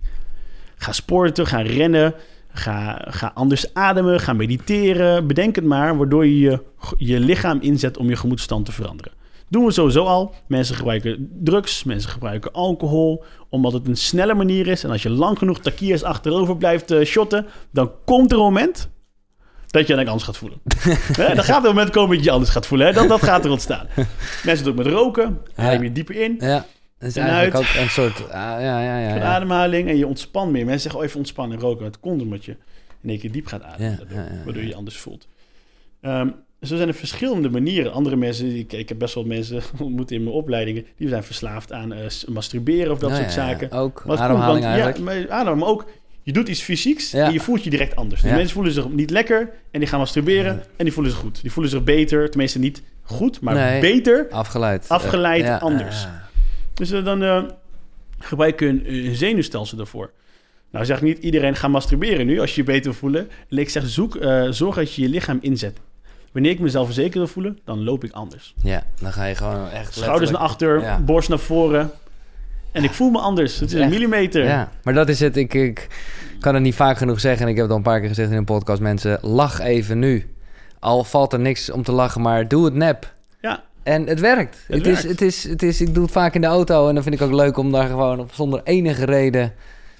Ga sporten, ga rennen, ga, ga anders ademen, ga mediteren. Bedenk het maar, waardoor je, je je lichaam inzet om je gemoedstand te veranderen. Doen we sowieso al. Mensen gebruiken drugs, mensen gebruiken alcohol, omdat het een snelle manier is. En als je lang genoeg takiers achterover blijft uh, shotten, dan komt er een moment dat je dan anders gaat voelen. [laughs] dan gaat er een moment komen dat je anders gaat voelen. Hè? Dat, dat gaat er ontstaan. Mensen doen het met roken, adem je dieper in. Ja.
Is eigenlijk uit. ook een soort uh, ja, ja, ja, ja.
ademhaling en je ontspant meer. Mensen zeggen oh, even ontspannen roken. Het komt omdat je in één keer diep gaat ademen. waardoor je je anders voelt. Um, zo zijn er verschillende manieren. Andere mensen, ik, ik heb best wel mensen [laughs] ontmoet in mijn opleidingen, die zijn verslaafd aan uh, masturberen of dat soort zaken.
ook maar ademhaling eigenlijk.
Ja, maar, adem, maar ook je doet iets fysieks en je voelt je direct anders. De mensen voelen zich niet lekker en die gaan masturberen en die voelen zich goed. Die voelen zich beter, tenminste niet goed, maar beter.
Afgeleid.
Afgeleid anders. Dus uh, dan uh, gebruik je een, een, zenuwstelsel daarvoor. Nou zeg niet iedereen gaat masturberen nu als je je beter wil voelen. ik zeg zoek, uh, zorg dat je je lichaam inzet. Wanneer ik mezelf verzekerd wil voelen, dan loop ik anders.
Ja, dan ga je gewoon echt...
Schouders naar achter, borst naar voren. En ik voel me anders. Het is een millimeter.
Ja, maar dat is het. Ik, ik kan het niet vaak genoeg zeggen. En ik heb het al een paar keer gezegd in een podcast. Mensen, lach even nu. Al valt er niks om te lachen, maar doe het nep.
Ja.
En het werkt. Het, Is, het, is, het is, ik doe het vaak in de auto. En dan vind ik ook leuk om daar gewoon op, zonder enige reden...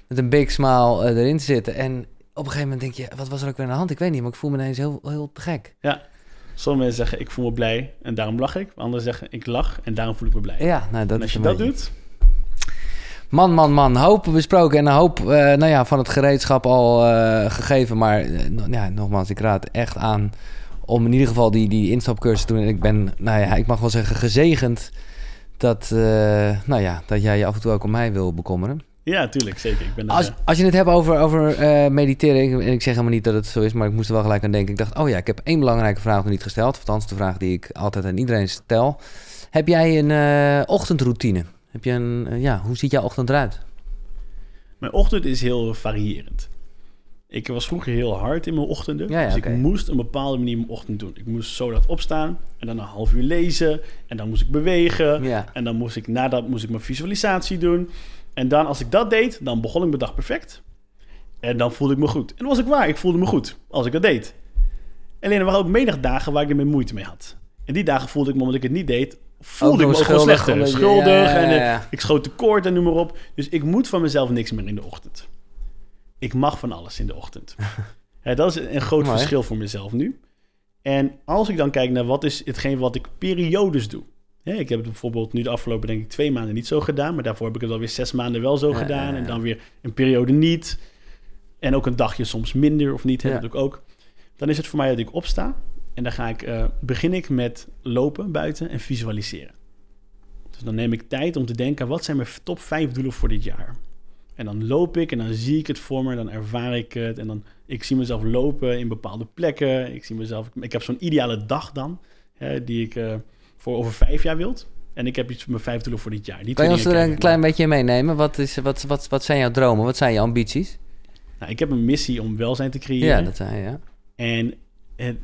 met een big smile uh, erin te zitten. En op een gegeven moment denk je... wat was er ook weer aan de hand? Ik weet niet, maar ik voel me ineens heel, heel te gek.
Ja. Sommige mensen zeggen, ik voel me blij en daarom lach ik. Anderen zeggen, ik lach en daarom voel ik me blij.
Ja, nou, dat
en als je dat doet...
Man, man, man. Hoop besproken en een hoop uh, nou ja, van het gereedschap al uh, gegeven. Maar ja, nogmaals, ik raad echt aan om in ieder geval die, die instapcursus te doen. En ik ben, nou ja, ik mag wel zeggen, gezegend dat, nou ja, dat jij je af en toe ook om mij wil bekommeren.
Ja, tuurlijk, zeker. Ik ben
als, als je het hebt over, over mediteren, en ik zeg helemaal niet dat het zo is, maar ik moest er wel gelijk aan denken. Ik dacht, oh ja, ik heb één belangrijke vraag nog niet gesteld. Althans, de vraag die ik altijd aan iedereen stel. Heb jij een ochtendroutine? Heb je een, ja, hoe ziet jouw ochtend eruit?
Mijn ochtend is heel variërend. Ik was vroeger heel hard in mijn ochtenden. Ja, ja, dus okay. ik moest een bepaalde manier mijn ochtend doen. Ik moest zo dat opstaan en dan een half uur lezen. En dan moest ik bewegen. Ja. En dan moest ik nadat moest ik mijn visualisatie doen. En dan als ik dat deed, dan begon ik mijn dag perfect. En dan voelde ik me goed. En dan was ik waar, ik voelde me goed als ik dat deed. Alleen er waren ook menig dagen waar ik er meer moeite mee had. En die dagen voelde ik me, omdat ik het niet deed, voelde ik me ook gewoon slechter. Schuldig en uh, ik schoot tekort en noem maar op. Dus ik moet van mezelf niks meer in de ochtend. Ik mag van alles in de ochtend. [laughs] ja, dat is een groot verschil voor mezelf nu. En als ik dan kijk naar wat is hetgeen wat ik periodes doe. ik heb het bijvoorbeeld nu de afgelopen denk ik twee maanden niet zo gedaan. Maar daarvoor heb ik het alweer zes maanden wel zo gedaan. En dan weer een periode niet. En ook een dagje soms minder of niet. Heb ik ook. Dan is het voor mij dat ik opsta. En dan ga ik, uh, begin ik met lopen buiten en visualiseren. Dus dan neem ik tijd om te denken, wat zijn mijn top 5 doelen voor dit jaar? En dan loop ik en dan zie ik het voor me, dan ervaar ik het. En dan, ik zie mezelf lopen in bepaalde plekken. Ik zie mezelf, ik heb zo'n ideale dag dan, hè, die ik uh, voor over vijf jaar wilt. En ik heb iets mijn vijf doelen voor dit jaar. Die
kan je ons er een klein beetje meenemen? Wat, is, wat, wat, wat zijn jouw dromen? Wat zijn je ambities?
Nou, ik heb een missie om welzijn te creëren.
Ja, dat zijn ja.
En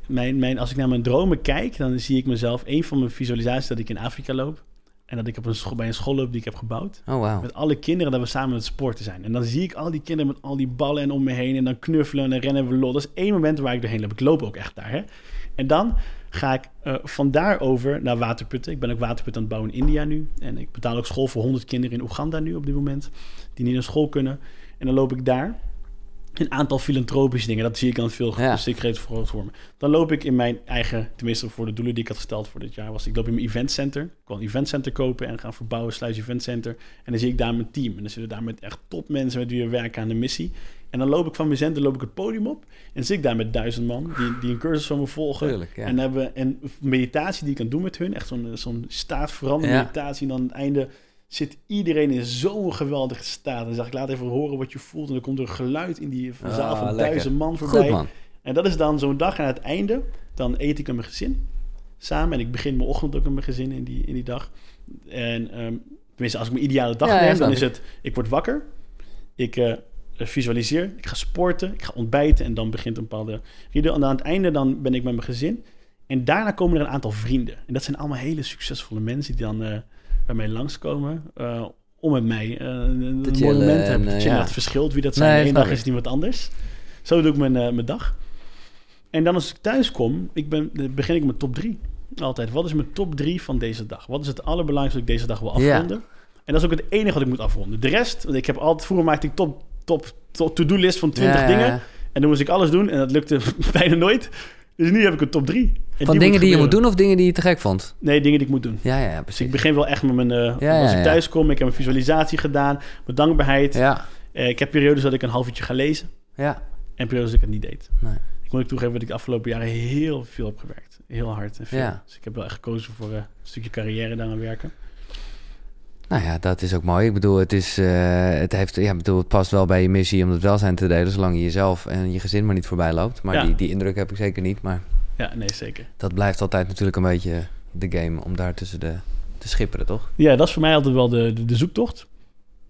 mijn, mijn, als ik naar mijn dromen kijk, dan zie ik mezelf... een van mijn visualisaties dat ik in Afrika loop... en dat ik op een school, bij een school loop die ik heb gebouwd.
Oh, wow.
Met alle kinderen, dat we samen het sporten zijn. En dan zie ik al die kinderen met al die ballen en om me heen... en dan knuffelen en dan rennen we lol. Dat is één moment waar ik doorheen loop. Ik loop ook echt daar, hè. En dan ga ik uh, van over naar waterputten. Ik ben ook waterput aan het bouwen in India nu. En ik betaal ook school voor 100 kinderen in Oeganda nu op dit moment... die niet naar school kunnen. En dan loop ik daar een aantal filantropische dingen. Dat zie ik dan veel ja. secret voor me. Dan loop ik in mijn eigen, tenminste voor de doelen die ik had gesteld voor dit jaar, was ik loop in mijn eventcenter. Ik wil een eventcenter kopen en gaan verbouwen, sluis eventcenter. En dan zie ik daar mijn team. En dan zitten daar met echt topmensen met wie we werken aan de missie. En dan loop ik van mijn center loop ik het podium op. En zit ik daar met duizend man die, die een cursus van me volgen.
Tuurlijk, ja.
En hebben een meditatie die ik kan doen met hun. Echt zo'n zo'n staatveranderde ja. meditatie. En dan aan het einde zit iedereen in zo'n geweldige staat. En zeg ik, laat even horen wat je voelt. En dan komt er een geluid in die zaal van ah, duizend man voorbij.
man.
En dat is dan zo'n dag. Aan het einde, dan eet ik met mijn gezin samen. En ik begin mijn ochtend ook met mijn gezin in die, in die dag. En um, tenminste, als ik mijn ideale dag ja, neem, dan is het... Ik word wakker. Ik uh, visualiseer. Ik ga sporten. Ik ga ontbijten. En dan begint een bepaalde. En aan het einde dan ben ik met mijn gezin. En daarna komen er een aantal vrienden. En dat zijn allemaal hele succesvolle mensen die dan... Uh, mij langskomen. Uh, om met mij uh, een te mooi moment te hebben. Uh, Dat verschilt wie dat zijn. Nee, Eén dag is het iemand anders. Zo doe ik mijn, mijn dag. En dan als ik thuis kom, ik ben, begin ik met top drie. Altijd. Wat is mijn top drie van deze dag? Wat is het allerbelangrijkste dat ik deze dag wil afronden? En dat is ook het enige wat ik moet afronden. De rest, want ik heb altijd, vroeger maakte ik top, top, top to-do-list van 20 dingen. En dan moest ik alles doen en dat lukte [laughs] bijna nooit. Dus nu heb ik een top drie.
Van dingen die je moet doen of dingen die je te gek vond?
Nee, dingen die ik moet doen.
Ja, ja, precies.
Dus ik begin wel echt met mijn... Uh, ja, als ik thuis kom, ik heb een visualisatie gedaan. Mijn dankbaarheid.
Ja.
Uh, ik heb periodes dat ik een half uurtje ga lezen.
Ja.
En periodes dat ik het niet deed. Nee. Ik moet ook toegeven dat ik de afgelopen jaren heel veel heb gewerkt. Heel hard en veel. Ja. Dus ik heb wel echt gekozen voor uh, een stukje carrière daaraan werken.
Nou ja, dat is ook mooi. Ik bedoel, het, is, uh, het, heeft, ja, bedoel, het past wel bij je missie om het welzijn te delen, zolang je jezelf en je gezin maar niet voorbij loopt. Maar die, die indruk heb ik zeker niet. Maar
ja, nee, zeker.
Dat blijft altijd natuurlijk een beetje de game om daar tussen de, te schipperen, toch?
Ja, dat is voor mij altijd wel de, de, zoektocht.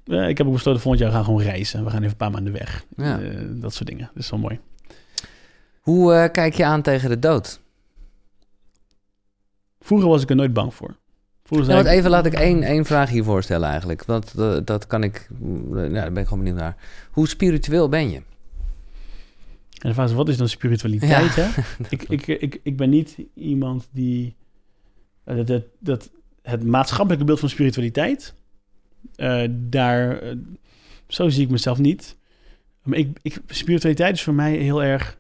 Uh, ik heb ook besloten, volgend jaar gaan gewoon reizen. We gaan even een paar maanden weg. Ja. Uh, dat soort dingen. Dat is wel mooi.
Hoe kijk je aan tegen de dood?
Vroeger was ik er nooit bang voor.
Ja, want even laat ik één, één vraag hiervoor stellen eigenlijk. Want dat, dat kan ik... Nou, daar ben ik gewoon benieuwd naar. Hoe spiritueel ben je?
En de vraag is, wat is dan spiritualiteit? Ja, hè? [laughs] ik, ik, ik, ik ben niet iemand die... Uh, dat, dat, het maatschappelijke beeld van spiritualiteit... Uh, daar... Uh, zo zie ik mezelf niet. Maar ik, ik, spiritualiteit is voor mij heel erg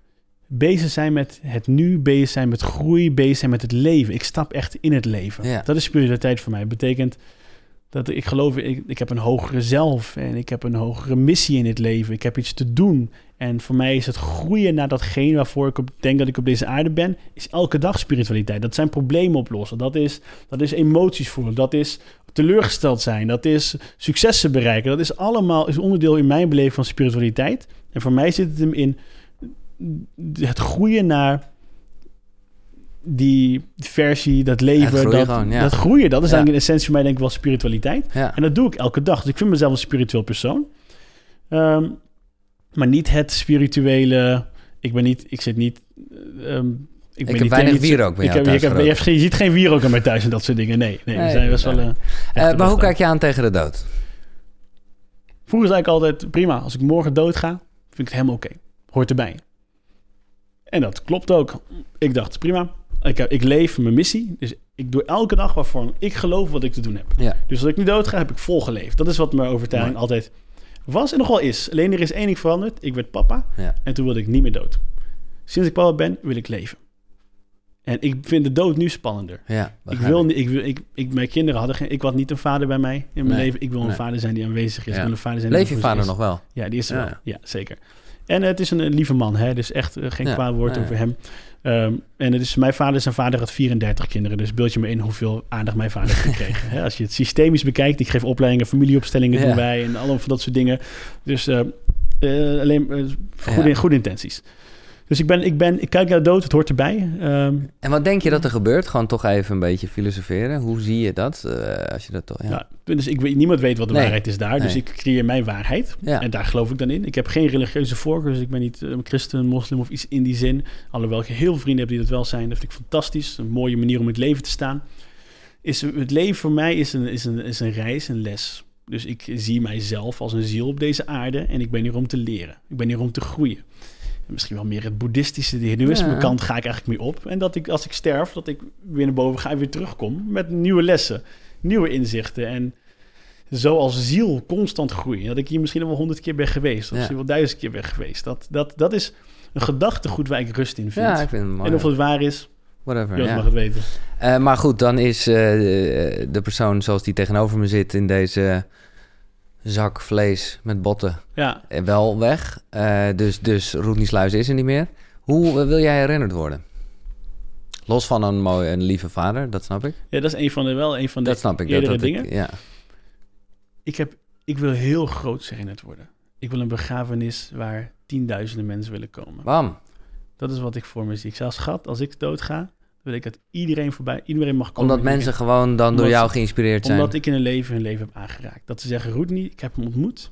bezig zijn met het nu, bezig zijn met groei, bezig zijn met het leven. Ik stap echt in het leven. Ja. Dat is spiritualiteit voor mij. Dat betekent dat ik geloof, ik, ik heb een hogere zelf en ik heb een hogere missie in het leven. Ik heb iets te doen. En voor mij is het groeien naar datgene waarvoor ik op, denk dat ik op deze aarde ben, is elke dag spiritualiteit. Dat zijn problemen oplossen. Dat is, dat is emoties voelen. Dat is teleurgesteld zijn. Dat is successen bereiken. Dat is allemaal is onderdeel in mijn beleving van spiritualiteit. En voor mij zit het hem in het groeien naar die versie, dat leven, dat, dat groeien, dat is eigenlijk in essentie voor mij denk ik wel spiritualiteit. En dat doe ik elke dag. Dus ik vind mezelf een spiritueel persoon. Um, maar niet het spirituele. Ik ben niet, ik zit niet. Um,
ik, ben ik heb weinig wierook bij
ik heb,
ik
heb, je, hebt, je ziet geen wierook aan mijn thuis en dat soort dingen. Nee, nee, nee zijn best wel. Uh,
uh, maar hoe kijk je aan tegen de dood?
Vroeger zei ik altijd: prima, als ik morgen dood ga, vind ik het helemaal oké. Hoort erbij. En dat klopt ook. Ik dacht: prima, ik, heb, ik leef mijn missie. Dus ik doe elke dag waarvoor ik geloof wat ik te doen heb. Ja. Dus als ik niet dood ga, heb ik volgeleefd. Dat is wat mijn overtuiging altijd was en nog wel is. Alleen er is één ding veranderd. Ik werd papa ja. en toen wilde ik niet meer dood. Sinds ik papa ben, wil ik leven. En ik vind de dood nu spannender. Ja, ik wil, ik wil, ik, ik, mijn kinderen hadden geen, ik was niet een vader bij mij in mijn leven. Ik wil een vader zijn die aanwezig is. Ja. Ik wil een vader zijn
Leef je vader nog wel?
Ja, die is er wel. Ja, zeker. En het is een, lieve man, hè? dus echt uh, geen kwaad woord over hem. Um, en het is, mijn vader, zijn vader had 34 kinderen. Dus beeld je me in hoeveel aandacht mijn vader heeft gekregen. [laughs] Als je het systemisch bekijkt, ik geef opleidingen, familieopstellingen doen wij en allemaal van dat soort dingen. Dus uh, uh, alleen goede, goede intenties. Dus ik, ben, ik, ben, ik kijk naar de dood, het hoort erbij. Um,
en wat denk je dat er gebeurt? Gewoon toch even een beetje filosoferen. Hoe zie je dat? Uh, als je dat toch, ja.
dus ik niemand weet wat de waarheid is daar. Dus ik creëer mijn waarheid. Ja. En daar geloof ik dan in. Ik heb geen religieuze voorkeur. Dus ik ben niet een christen, moslim of iets in die zin. Alhoewel ik heel veel vrienden heb die dat wel zijn. Dat vind ik fantastisch. Een mooie manier om het leven te staan. Is, het leven voor mij is een, is, een, is een reis, een les. Dus ik zie mijzelf als een ziel op deze aarde. En ik ben hier om te leren. Ik ben hier om te groeien misschien wel meer het boeddhistische, de hindoeïsme kant ga ik eigenlijk mee op. En dat ik als ik sterf, dat ik weer naar boven ga en weer terugkom met nieuwe lessen, nieuwe inzichten. En zo als ziel constant groeien. Dat ik hier misschien al wel honderd keer ben geweest, of misschien wel duizend keer ben geweest. Dat, dat, dat is een gedachtegoed waar ik rust in vind.
Ja, ik vind het mooi,
en of het waar is,
Whatever,
ja. mag het weten.
Uh, maar goed, dan is uh, de persoon zoals die tegenover me zit in deze zak vlees met botten ja. wel weg. Uh, dus, dus Roetniesluis is er niet meer. Hoe wil jij herinnerd worden? Los van een mooie een lieve vader, dat snap ik.
Ja, dat is een van de wel een van de
dat snap ik,
dat,
dat
dingen.
Ik, ja.
ik, heb, ik wil heel groot herinnerd worden. Ik wil een begrafenis waar tienduizenden mensen willen komen.
Bam.
Dat is wat ik voor me zie. Ik zeg, schat, als ik dood ik dat iedereen voorbij, iedereen mag komen.
Omdat mensen gewoon dan door jou geïnspireerd zijn.
Omdat ik in hun leven hun leven heb aangeraakt. Dat ze zeggen, Roetnie, ik heb hem ontmoet.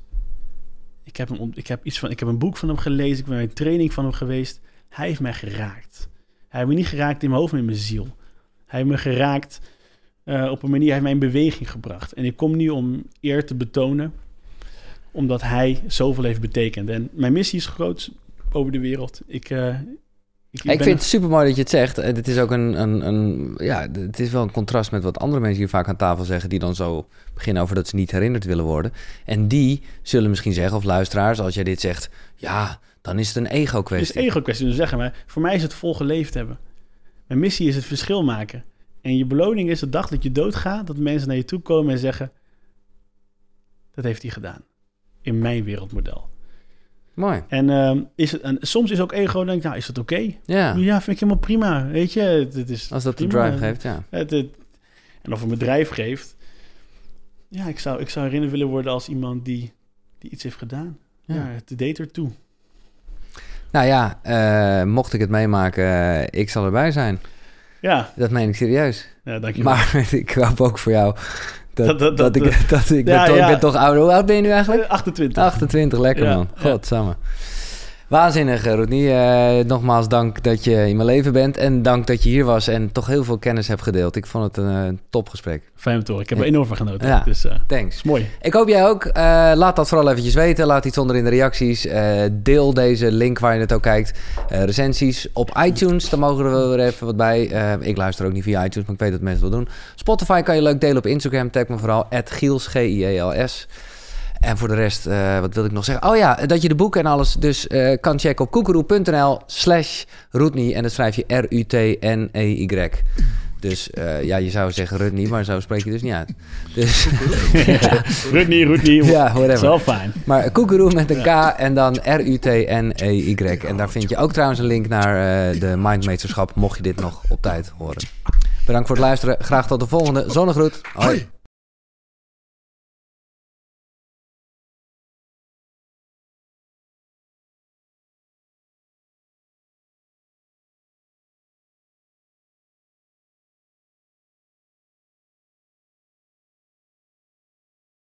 Ik heb, hem, ik, heb iets van, ik heb een boek van hem gelezen. Ik ben bij een training van hem geweest. Hij heeft mij geraakt. Hij heeft me niet geraakt in mijn hoofd, maar in mijn ziel. Hij heeft me geraakt uh, op een manier, hij heeft mij in beweging gebracht. En ik kom nu om eer te betonen, omdat hij zoveel heeft betekend. En mijn missie is groot over de wereld. Ik, uh,
ik, ik, vind het super mooi dat je het zegt. Het is ook een, een, een, ja, het is wel een contrast met wat andere mensen hier vaak aan tafel zeggen, die dan zo beginnen over dat ze niet herinnerd willen worden. En die zullen misschien zeggen, of luisteraars, als jij dit zegt, ja, dan is het een ego-kwestie.
Het is een ego-kwestie, dus zeggen maar. Voor mij is het volgeleefd hebben. Mijn missie is het verschil maken. En je beloning is de dag dat je doodgaat, dat mensen naar je toe komen en zeggen: Dat heeft hij gedaan. In mijn wereldmodel.
Mooi.
En, uh, is het, en soms is ook ego, denk ik, nou, is dat oké? Ja. Ja, vind ik helemaal prima. Weet je, het, is
Als dat
prima.
de drive geeft, ja.
Het, het, en of een bedrijf geeft. Ja, ik zou, ik zou herinnerd willen worden als iemand die, die iets heeft gedaan. Ja, ja het deed ertoe.
Nou ja, uh, mocht ik het meemaken, uh, ik zal erbij zijn.
Ja.
Dat meen ik serieus.
Ja,
Maar [laughs] ik hoop ook voor jou dat, dat, dat, ik, [laughs] dat ik, ja, ben, toch, ja. ben toch ouder. Hoe oud ben je nu eigenlijk?
28.
28, lekker man. God, samen. Waanzinnig, Rodney. Uh, nogmaals dank dat je in mijn leven bent. En dank dat je hier was en toch heel veel kennis hebt gedeeld. Ik vond het een uh, topgesprek.
Fijn toch. Ik heb er enorm van genoten. Ja, dus, uh,
thanks.
mooi.
Ik hoop jij ook. laat dat vooral eventjes weten. Laat iets onder in de reacties. deel deze link waar je het ook kijkt. recensies op iTunes. Daar mogen we weer even wat bij. ik luister ook niet via iTunes, maar ik weet dat mensen wel doen. Spotify kan je leuk delen op Instagram. Tag me vooral. Giels, G-I-E-L-S. En voor de rest, uh, wat wil ik nog zeggen? Oh ja, dat je de boeken en alles dus uh, kan checken op koekeroe.nl slash Roetny. En dat schrijf je R-U-T-N-E-Y. Dus uh, ja, je zou zeggen Rutney, maar zo spreek je dus niet uit. Dus,
ja. Rutney, Rutney.
Ja, whatever.
Zo fijn.
Maar koekeroe met een K en dan R-U-T-N-E-Y. En daar vind je ook trouwens een link naar de Mindmeesterschap, mocht je dit nog op tijd horen. Bedankt voor het luisteren. Graag tot de volgende. Zonnegroet. Hoi.